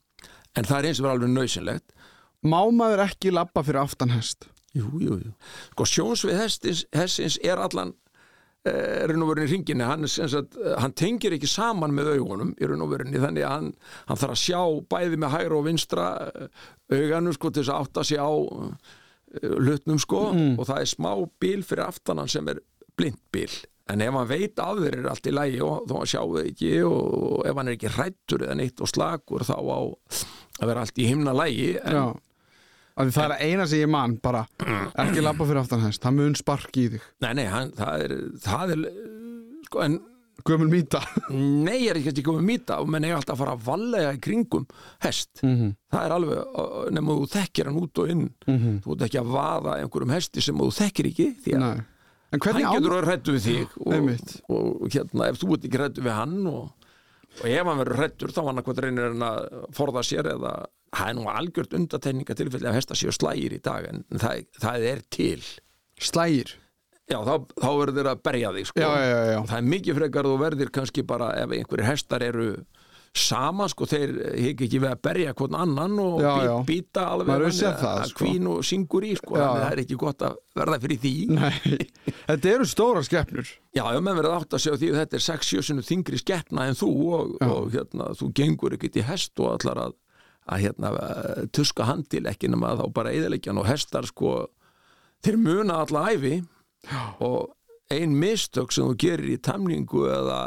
en það er eins og verið alveg nöðsynlegt Má maður ekki labba fyrir aftan hest? Jú, jú, jú. Sko sjónsvið hestins, hestins er allan er raun og verin í ringinu hann, sagt, eh, hann tengir ekki saman með augunum í raun og verin þannig að hann, hann þarf að sjá bæði með hægra og vinstra eh, auganu sko til þess að átta sig á eh, hlutnum sko og það er smá bíl fyrir aftan hann sem er blind bíl en ef hann veit af þeir er allt í lægi og hann sjáu það ekki og ef hann er ekki hrættur eða neitt og slagur þá á að vera allt í himna lægi en, því það er eina sem ég man bara ekki labba fyrir aftan hest, það mun sparki í þig Nei, nei, hann, það er, það er sko, en Gömul mýta nei, ég er ekki komið mýta menn er alltaf að fara að vallega í kringum hest, Mhm. það er alveg nema þú þekkir hann út og inn Mhm. þú ert ekki að vaða einhverjum hesti sem þú þekkir ekki því að Nei. En hann hvernig á getur að rættu við þig og, einmitt. og hérna, ef þú ert ekki rættu við hann og, og ef hann verður rættur þá hann að hvað reynir hann að forða sér eða það er nú algjört undatekninga tilfelli að hesta séu slægir í dag en það, það er til slægir Já, þá, þá verður þeir að berja þig sko. Já, já, já, og það er mikið frekar þú verðir kannski bara ef einhverjir hestar eru sama, sko, þeir higg ekki við að berja hvern annan og Já, já. býta alveg séð að- það, að sko. kvín og syngur í, sko, já. það er ekki gott að verða fyrir því Nei, þetta eru stóra skeppnur Já, ef menn verður átt að segja því að þetta er 6-7 sinni þingri skeppna en þú og, og hérna, þú gengur ekkert í hest og allar að, að hérna, eh, tuska handil ekki nema þá bara eðilegjan og hestar sko, þeir muna alla æfi Já. og ein mistök sem þú gerir í tamningu eða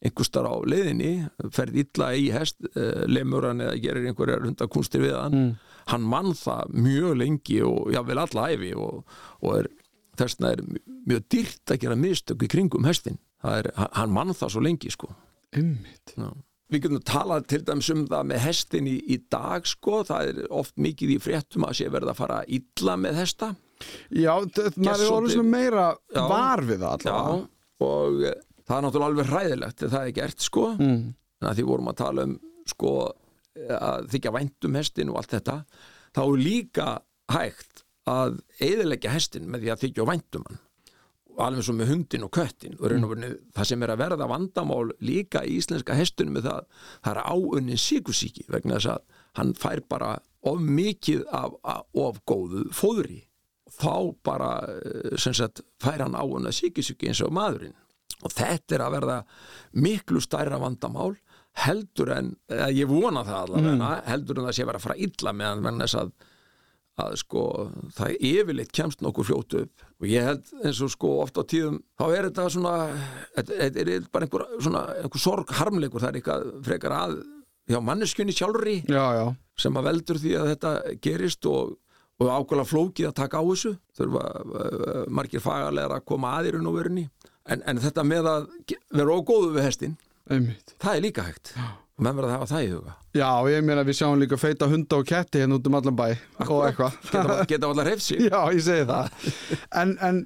einhver starf á leiðinni ferð illa í hest uh, lemur hann eða gerir einhverjar hundakunstir við hann. Mm. hann mann það mjög lengi og jável alla æfi og, og er, þessna er mjög dýrt að gera mistök í kringum hestin er, hann mann það svo lengi sko. Já. Við getum talað til dæmis um það með hestin í, í dag sko, það er oft mikið í fréttum að sé verða að fara illa með hesta. Já, þ- maður er svona meira Já. var við það allavega. Og eh, það er náttúrulega alveg hræðilegt þegar það er gert sko. Mm. en að því vorum að tala um sko að þykja væntum hestin og allt þetta þá er líka hægt að eðilegja hestin með því að þykja væntum hann. Alveg svo með hundin og köttin og verið það sem er að verða vandamál líka í íslenska hestunum með það, það er áunnin síkusíki vegna þess að hann fær bara of mikið af, of góðu fóðri. Þá bara eh, sem sagt fær hann áunna síkusíki eins og maðurinn og þetta er að verða miklu stærra vandamál heldur en, eða ég vona það allavega, heldur en það sé vera að fara illa meðan menn þess að að sko það yfirleitt kemst nokkuð fljótu upp. Og ég held eins og sko oft á tíðum þá er þetta svona þetta er bara einhver, svona, einhver sorg harmleikur, það er eitthvað frekar að hjá manneskjunni sjálfri Já, já, sem að veldur því að þetta gerist og, og ákveðlega flókið að taka á þessu. Þurfa uh, margir fagalega að koma að í raun og verunni en, en þetta með að vera ógóðu við hestin einmitt. það er líka hægt. Menn verða að hafa það í huga. Já, ég meina við sjáum líka feita hunda og ketti hérna út um allan bæ og eitthvað. Geta, geta allar hefð sig. Já, ég segi það. En, en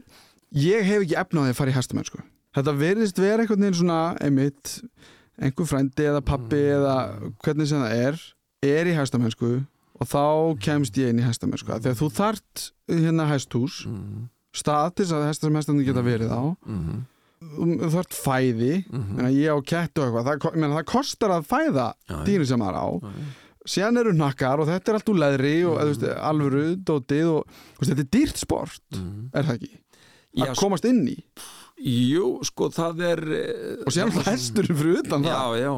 ég hef ekki efnaði að fara í hestamennsku Þetta verðist vera einhvern veginn svona einmitt, einhver frændi eða pappi eða hvernig sem það er er í hestamennsku og þá kemst ég inn í hestamennsku þegar þú þart hérna hesthús mm, stað til þess að hestar sem hestarnir geta verið á mm, þú þart fæði mm ég á kettu og eitthvað það, meina, það kostar að fæða dýrin sem maður á já. síðan eru nakkar og þetta er allt úr leðri og mm. veist, alvöru, dótið og veist, þetta er dýrt sport, mm. er það ekki? Já, að komast inn í jú, sko það er eh, og síðan hesturinn fyrir utan já, það já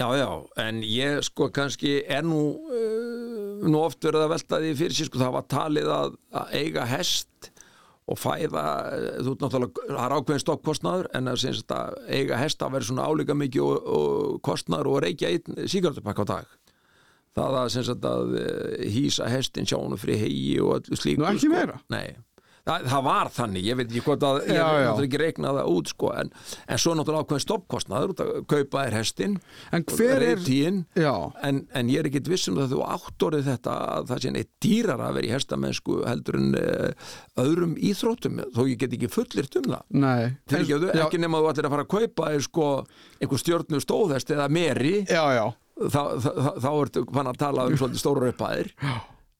Já, já, en ég sko kannski er nú uh, nú oft verið að velta því fyrir sér sko það var talið að, að eiga hest og fæða eh, þú ert náttúrulega, það er ákveðin stoppkostnaður en að, sem sagt, að eiga hest að vera svona álíka mikið og, og kostnaður og reykja einn síkartupakk á dag það að, sagt, að eh, hýsa hestin sjánu fyrir hegi og öllu slíku Nú, ekki sko. meira? Nei, það, það var þannig ég veit ekki hvort að, ég Já, já. náttúrulega ekki reiknað það út sko, en, en svo náttúrulega ákveðin stoppkostnaður út að kaupa þér hestin en hver er reytíin já, en, en ég er ekkit viss um það að þú áttorið þetta að það sé neitt dýrar að vera í hestamennsku heldur en uh, öðrum íþróttum þó ég get ekki fullirt um það. Nei. Ekki, já, ekki nema þú ætlir að fara að kaupa sko einhver stjórnu stóðhest eða meri. Já, já, þá, þá, þá ertu fann að tala um svolítið stóra upphæðir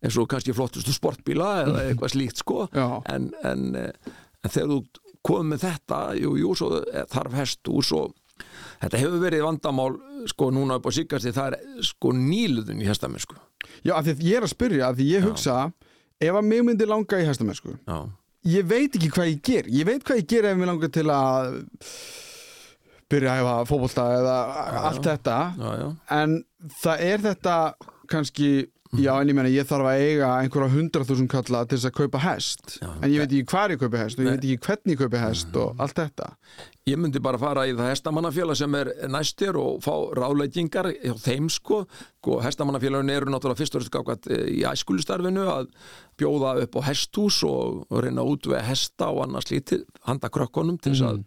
eins og kannski flottustu sportbíla eða eitthvað slíkt sko. Já. en, en, eh, en þegar þú komið með þetta jú, jú, svo þarf hestús og þetta hefur verið vandamál sko núna upp á síkasti það er sko nýluðun í hestamennsku. Já, af því að ég er að spyrja af því ég hugsa, ef að mig myndi langa í hestamennsku já, ég veit ekki hvað ég ger ég veit hvað ég ger ef mér langar til að byrja að hefa fótbolta eða allt þetta. Já, já, en það er þetta kannski já en ég meina ég þarf að eiga einhverja hundra þúsund kalla til þess að kaupa hest. Já. en ég veit ekki hvar ég kaupi hest og ég veit ekki hvernig ég kaupi hest og allt þetta. Ég myndi bara fara í það hestamannafélag sem er næstir og fá ráleikingar hjá þeim sko. Og hestamannafélagin eru náttúrulega fyrst og fyrst gátt í æskulistarfinu að bjóða upp á hesthús og, reyna að útvega hesta og annars lítið handa krökkunum til þess að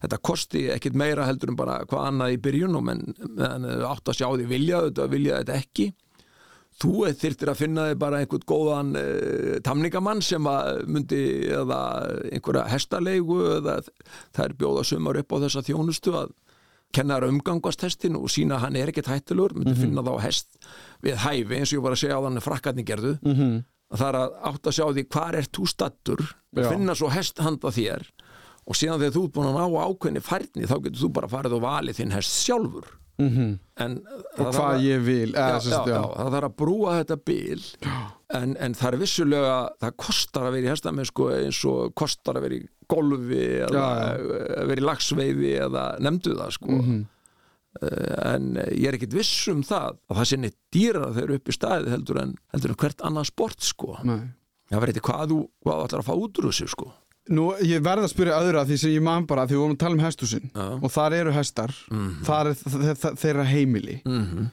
þetta kosti ekkit meira heldur en bara hvað annað í byrjun og menn, menn átt að sjá því vilja þetta vilja þetta ekki þú þyrftir að finna þig bara einhvern góðan uh, tamningamann sem að myndi eða einhverja hestalegu eða það er bjóða sumar upp á þessa þjónustu að kenna þær umgangast hestin og sína hann er ekkert hættilegur myndi finna þá hest við hæfi eins og ég var að segja á þannig frakkarni gerðu. Mm -hmm. það er að átt að sjá því hvar er þú stattur finna svo hest handa þér og síðan þegar þú ert búin að ná ákveðni færni þá getur þú bara farið og valið þinn hest sjálfur en og hvað ég vil. Já, já, já, það þarf að brúa þetta bil. En, en það er vissulega það kostar að vera í hestamennsku eins og kostar að vera í golfi eða að vera í lagsveiði eða nefndu það sko. Mhm. Eh, en ég er ekkit viss um það að það sé neitt dýra þegar upp í staði heldur en, heldur en hvert annað sport sko. Nei. það verður eitthvað hvað þú, hvað ætlar að fá út úr þessu sko Nú, ég verð að spyrja öðra því sem ég man bara því við vorum að tala um hestúsin Já. og þar eru hestar. Þar er þe- þe- þeirra heimili. Mm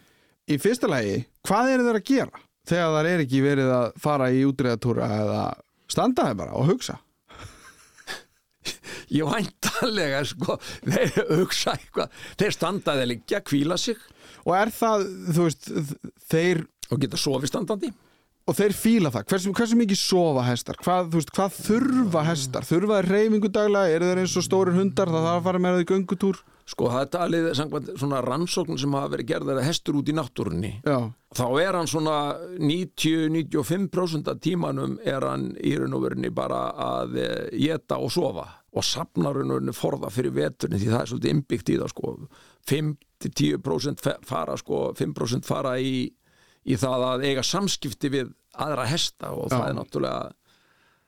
Í fyrsta lagi, hvað eru þeir að gera þegar þar er ekki verið að fara í útreðatúra eða standa þeir bara og hugsa? Ég væntalega sko þeir hugsa eitthvað. Þeir standaði að liggja, kvíla sig. Og er það, þú veist, þeir og geta sofið standandi og þeir fíla það, hversu, hversu mikið sofa hestar? Hvað, veist, hvað þurfa hestar? Þurfa þeir reyfingu daglega, eru þeir eins og stórir hundar? Það þarf að fara með það í göngutúr? Sko það er talið samkvæmt svona rannsókn sem hafa verið gerðar að hestur út í náttúrunni já, þá er hann svona 90-95% af tímanum er hann í raun og verinni bara að geta og sofa. Og safnar raun og verinni forða fyrir veturni því það er svolítið innbyggt í það sko. 5-10% fe- fara sko 5% fara í, í það að eiga samskipti við aðra hesta og það Já. er náttúrulega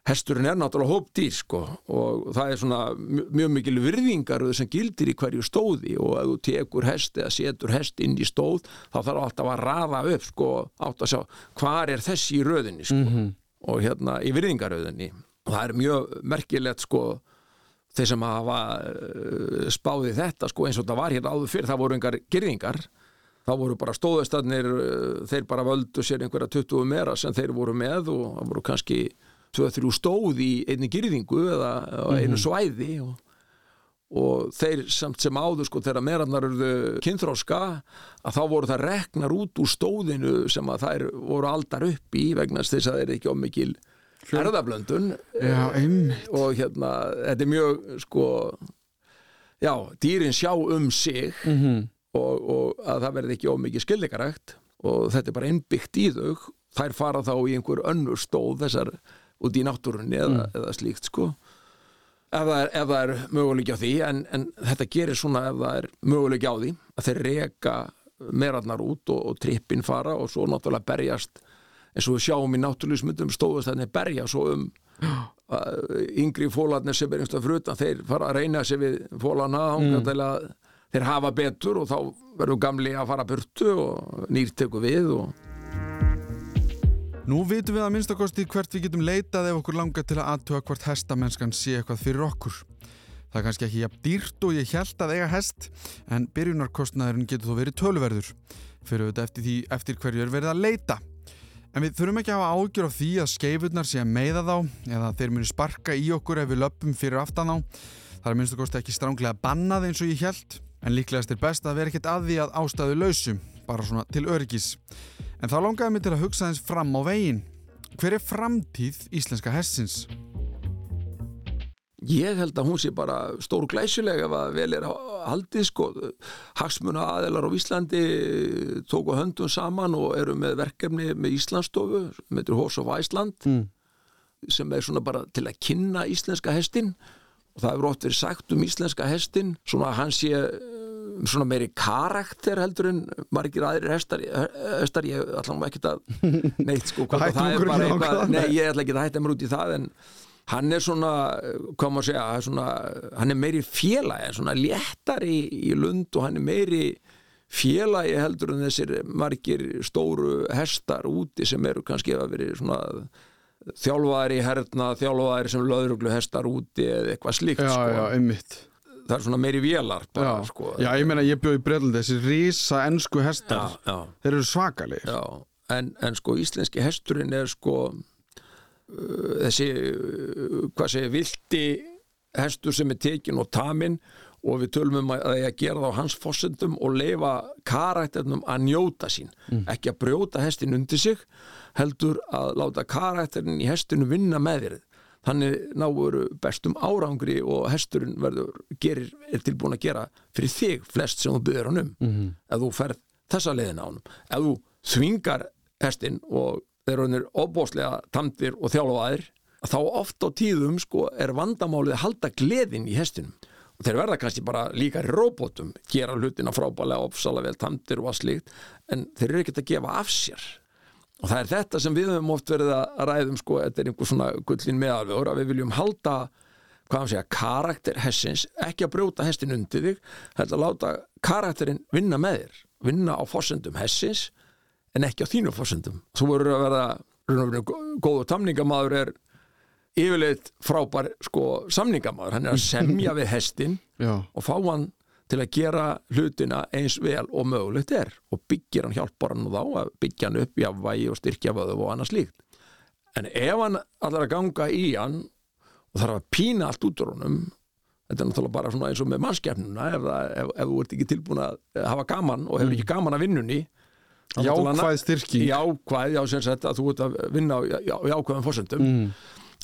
hesturinn er náttúrulega hópdýr sko og það er svona mj- mjög mikil virðingar sem gildir í hverju stóði og ef þú tekur hest eða setur hest inn í stóð þá þarf alltaf að rafa upp sko átt að sjá hvar er þessi í röðinni sko og hérna í virðingaröðinni og það er mjög merkilegt sko þeir sem hafa uh, spáði þetta sko eins og það var hérna áður fyrir það voru engar girðingar þá voru bara stóðastarnir uh, þeir bara völdu sér einhverja 20 meira sem þeir voru með og það voru kannski 2-3 stóð í einni girðingu eða á einu svæði og, og þeir samt sem áður sko þegar meðrannar eruðu kynþróska að þá voru það reknar út úr stóðinu sem að þær voru aldar upp í vegna þess að þeir ekki ómikil erðablöndun Já, einmitt. og hérna, þetta er mjög sko já, dýrin sjá um sig. Mm og, og að það verði ekki ómikið skildikarækt og þetta er bara innbyggt í þau. Þær fara þá í einhver önnur stóð þessar út í náttúrunni eða, eða slíkt sko. Ef það er, er möguleiki á því en, en þetta gerir svona ef það er möguleiki á því að þeir reka merarnar út og, og trippin fara og svo náttúrulega berjast eins og við sjáum í náttúrulismyndum stóðust þannig berja svo um uh, yngri fólarnir sem er einhverstað frutan þeir fara að reyna sig við fólana mm. Þeir hafa betur og þá verður gamli að fara burtu og nýrt tekur við og Nú vitum við að minnstakosti hvert við getum leitað ef okkur langar til að aðtuga hvort hestamennskan sé eitthvað fyrir okkur. Það er kannski ekki jafn dýrt og ég held að eiga hest, en byrjunarkostnaðurinn getur þó verið töluverður. Fyrir auðvitað eftir því eftir hverju er verið að leita. En við þurfum ekki að hafa ágjör á því að skeifurnar sé að meiða þá eða þeir muni sparka í okkur ef við löpum fyrir aftan á. Það er minnstakosti ekki stránglega bannað eins og ég held, en líklegast er best að vera ekkert að því að ástæðu lausu, bara svona til öryggis. En þá langaði mig til að hugsa þess fram á veginn. Hver er framtíð íslenska hessins? ég held að hún sé bara stór glæsileg ef að vel er haldið sko hagsmuna aðeilar á Íslandi tóku höndum saman og eru með verkefni með Íslandstofu með Horse of Iceland Mm. sem er svona bara til að kynna íslenska hestin og það hefur oft verið sagt um íslenska hestin svona að hann sé eh, svona meiri karakter heldur en margir aðrir hestar, hestar ég ætla nú ekkert að neitt sko að það er bara ekki eitthvað, hvað. nei ég ætla ekki að hætta mér út í það en hann er svona, hvað maður segja svona, hann er meiri félagi svona léttari í lund og hann er meiri félagi heldur en þessir margir stóru hestar úti sem eru kannski að veri svona þjálfaðir í herna, þjálfaðir sem löðruglu hestar úti eða eitthvað slíkt Já, sko. já, einmitt. það er svona meiri vélar bara, Já, sko. já ég meina ég bjóð í Breitland þessi rísa ennsku hestar. já. Þeir eru svakalegir. Já, en, en sko íslenski hesturinn er sko uh, þessi uh, hvað segir, vilti hestur sem er tekin og tamin og við tölum um að það er að gera það á hans fósendum og leifa karakternum að njóta sín, ekki að brjóta hestin undir sig, heldur að láta karakterin í hestinu vinna með þér. Þannig náur bestum árangri og hesturinn verður gerir, er tilbúin að gera fyrir þig flest sem þú byggður hann um. -hmm. ef þú ferð þessa leiðina á hann ef þú þvingar hestin og þeir eru ofbóðslega tamdir og þjálfaðir þá oft á tíðum sko er vandamálið að halda gleðin í hestinum. Og þeir verða kannski bara líka í róbótum gera hlutina frábælega ofsalega vel tamdir og að slíkt en þeir eru ekkert að gefa af sér og það er þetta sem við höfum oft verið að ræðum sko, þetta er einhver svona gullin meðalvegur að við viljum halda hvað hann segja, karakter hessins ekki að brjóta hestin undir þig heldur að láta karakterinn vinna með þér vinna á fórsendum hessins en ekki á þínu fórsendum þú verður að vera raun og veru, góður tamningamaður er yfirleitt frábær sko samningamaður, hann er að semja við hestin og fá hann til að gera hlutina eins vel og mögulegt er og byggir hann hjálpar hann þá að byggja hann upp í afvægi og styrkja vöðu og annað slíkt en ef hann allar að ganga í hann og þarf að pína allt út úr honum þetta er náttúrulega bara svona eins og með mannskefnuna ef, ef, ef þú ert ekki tilbúin að hafa gaman og hefur ekki gaman að vinnunni Jákvæð styrking. jákvæð, já sem sagt að þú ert að vinna á já, já, jákvæðum fórsendum Mm.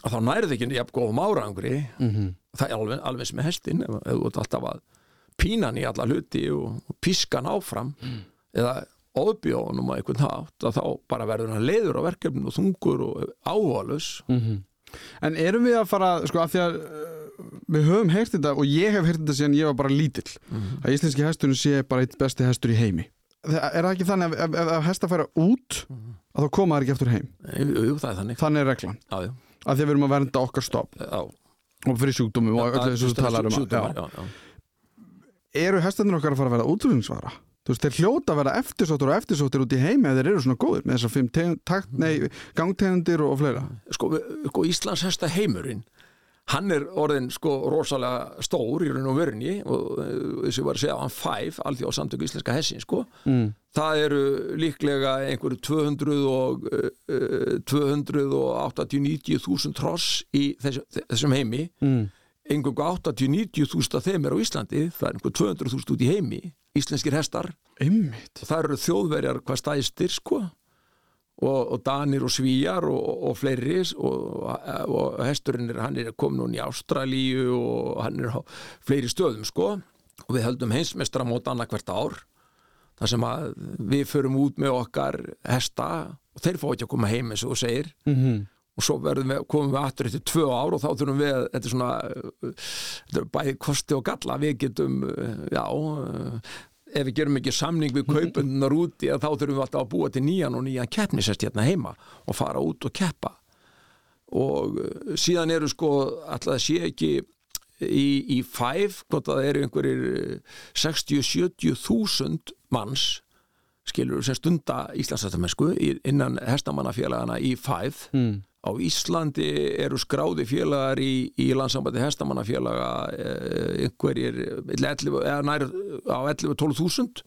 að þá nærið ekki jafn góðum árangri Mhm. það er alveg, alveg sem með hestin ef, ef þú ert alltaf að pína hann í alla hluti og, og píska hann áfram eða óbjóðunum að einhvern hátt að þá bara verður hann leiður á verkefninu og þungur og ávalus En erum við að fara, sko, af því að uh, við höfum heyrt þetta og ég hef heyrt þetta síðan ég var bara lítill að íslenski hesturinn sé bara eitt besti hestur í heimi. Það- Er það ekki þannig að ef, hesta færa út að þá koma þær ekki eftir heim? jú, það er þannig. Þannig er reglan. já, Að því að við erum að vernda okkar stopp. Já, og fyrir sjúkdómum og öllu þessu sem Eru hestarnir okkar að fara að vera útrúðinsvara? Þú veist, þeir hljóta að vera eftirsóttur og eftirsóttur út í heimi ef þeir eru svona góðir með þessar fimm takt, nei, gangtegundir og, fleira. sko, sko Íslands hesta heimurinn hann er orðin sko rosalega stór í raun og vörni og eh, þess að ég var að segja hann fæf alþjóð samtöku íslenska hessin sko Mm. það eru líklega einhverju 200 og uh, 280-90 þúsund tross í þessum, þessum heimi Mm. Einhverjum 80-90 þúst af þeim er á Íslandi, það er einhver 200 þúst út í heimi, íslenskir hestar Einmitt. og það eru þjóðverjar hvað stæðstir sko og, og danir og svíjar og, og fleiri og, og hesturinn er, hann er komin núna í Ástralíu og hann er á fleiri stöðum sko og við höldum heimsmeistra mót annað hvert ár þar sem að við förum út með okkar hesta og þeir fá ekki að koma heim eins og þú segir Mm -hmm. Og svo við, komum við aftur eftir tvö ár og þá þurfum við, þetta er svona þetta er bæði kosti og galla. Við getum, já ef við gerum ekki samning við kaupundunar úti þá þurfum við alltaf að búa til nýjan og nýjan keppnisest hérna heima og fara út og keppa. Og síðan eru sko alltaf sé ekki í, í fæf, hvort að það eru einhverjir 60-70 þúsund manns skilur sem stunda Íslandsættamennsku innan hestamannafélagana í fæð Mm. Á Íslandi eru skráði félagar í, í landsambandi hestamannafélaga eh, einhverjir 11, eða nær á 11-12 þúsund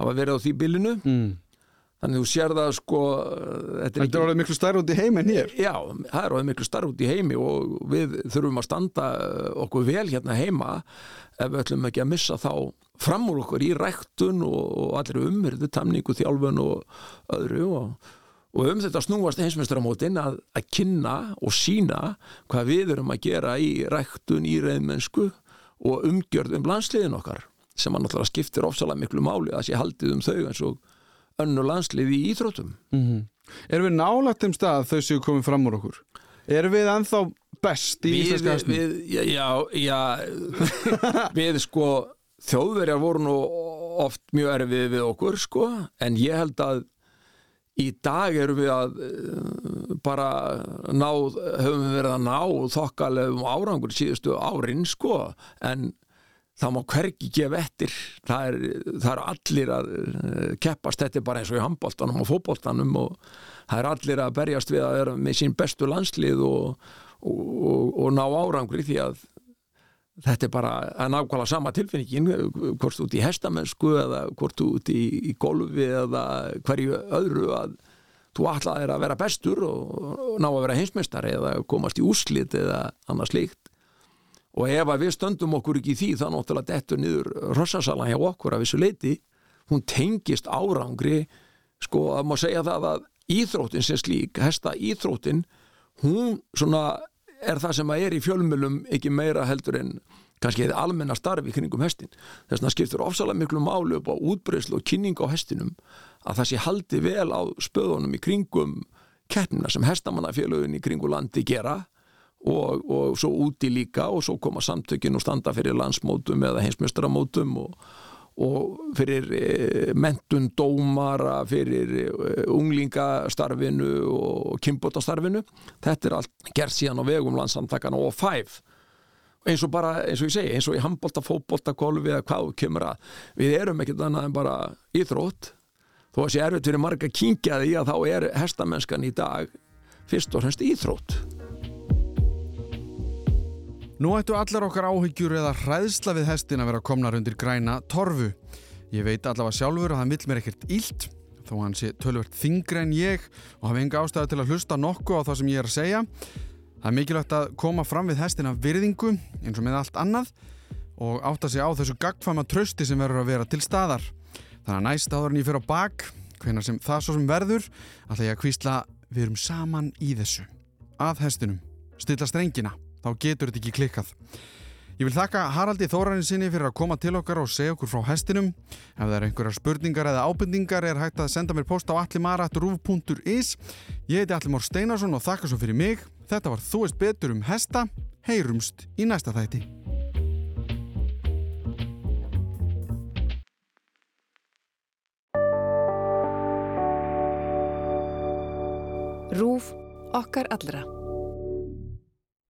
hafa verið á því bylinu Mm. þannig þú sér það sko þetta er ekki orðið miklu stærri út í heim en hér. Já, það er orðið miklu starf út í heimi og við þurfum að standa okkur vel hérna heima ef við ætlum ekki að missa þá fram úr okkur í ræktun og, og allir umhyrðu, tamningu, þjálfun og öðru og, og um þetta snúast heimsmeistaramótin að, að kynna og sína hvað við erum að gera í ræktun, í reyðmennsku og umgjörðum landsliðin okkar sem að náttúrulega skiptir ofsalega miklu máli að sé haldið um þau eins og önnu landslið í íþróttum. Mm Erum við nálægt um stað þau séu komið fram úr okkur? Erum við ennþá best í við, já, já, já við sko þjóðverjar voru nú oft mjög erfið við okkur sko en ég held að í dag erum við að uh, bara ná, höfum við verið að ná þokkalegum árangur síðustu árin sko. En það má hvergi gefa eftir. Það er, það er allir að uh, keppast, þetta er bara eins og í handbóltanum og fótbóltanum og það er allir að berjast við að vera með sín bestu landslið og, og, og, og ná árangri því að þetta er bara að nákvæmlega sama tilfinningin hvort út í hestamennsku eða hvort út í, í golfi eða hverju öðru að þú ætlaðir að vera bestur og, og ná að vera heimsmeistari eða komast í úslit eða annað slíkt. Og ef að við stöndum okkur ekki í því þá náttúrulega dettur niður rossasalan hjá okkur af þessu leiti hún tengist árangri. Sko að má segja það að íþróttin sem slík, hesta íþróttin hún svona er það sem að er í fjölmjölum ekki meira heldur en kannski eða almenna starfi kringum hestin. Þess vegna skiptur ofsalega miklu máli upp á útbreyslu og kynning á hestinum að það sé haldi vel á spöðunum í kringum keppnina sem hestamannafélögin í kringu landi gera og, og svo úti líka og svo koma samtökin og standa fyrir landsmótum eða heimsmjöstaramótum og, og fyrir e, mentun dómara, fyrir e, unglingastarfinu og kynbótastarfinu. Þetta er allt gert síðan á vegum landsamtakana og fæf eins og bara, eins og ég segi, eins og í handbólta, fótbólta, golfi eða hvað kemur að við erum ekkert annað en bara íþrótt. Þó að sé erfitt fyrir marga kingjaði að þá er hestamennskan í dag fyrst og fremst íþrótt Nú ættu allar okkar áhyggjur eða hræðsla við hestin að vera komnar undir græna torfu. Ég veit allavega sjálfur að hann vill mér ekkert ílt, þó hann sé tölvert þingri en ég og hafi enga ástæðu til að hlusta nokkuð á það sem ég er að segja. Það er mikilvægt að koma fram við hestina virðingu eins og með allt annað og átta sig á þessu gagfama trösti sem verður að vera til staðar. Þannig að næst áður en ég fyrir á bak, hvenar sem það svo sem verður, ætla ég að kvísla við erum saman í þessu. Að hestinum, stilla strengina þá getur þetta ekki klikkað. Ég vil þakka Haraldi Þórarin sinni fyrir að koma til okkar og segja okkur frá hestinum. Ef það er einhverjar spurningar eða ábendingar er hægt að senda mér post á allimara.ruf.is Ég heiti Allimár Steinarsson og þakka svo fyrir mig. Þetta var Þú veist betur um hesta. Heyrumst í næsta þætti. Rúf okkar allra.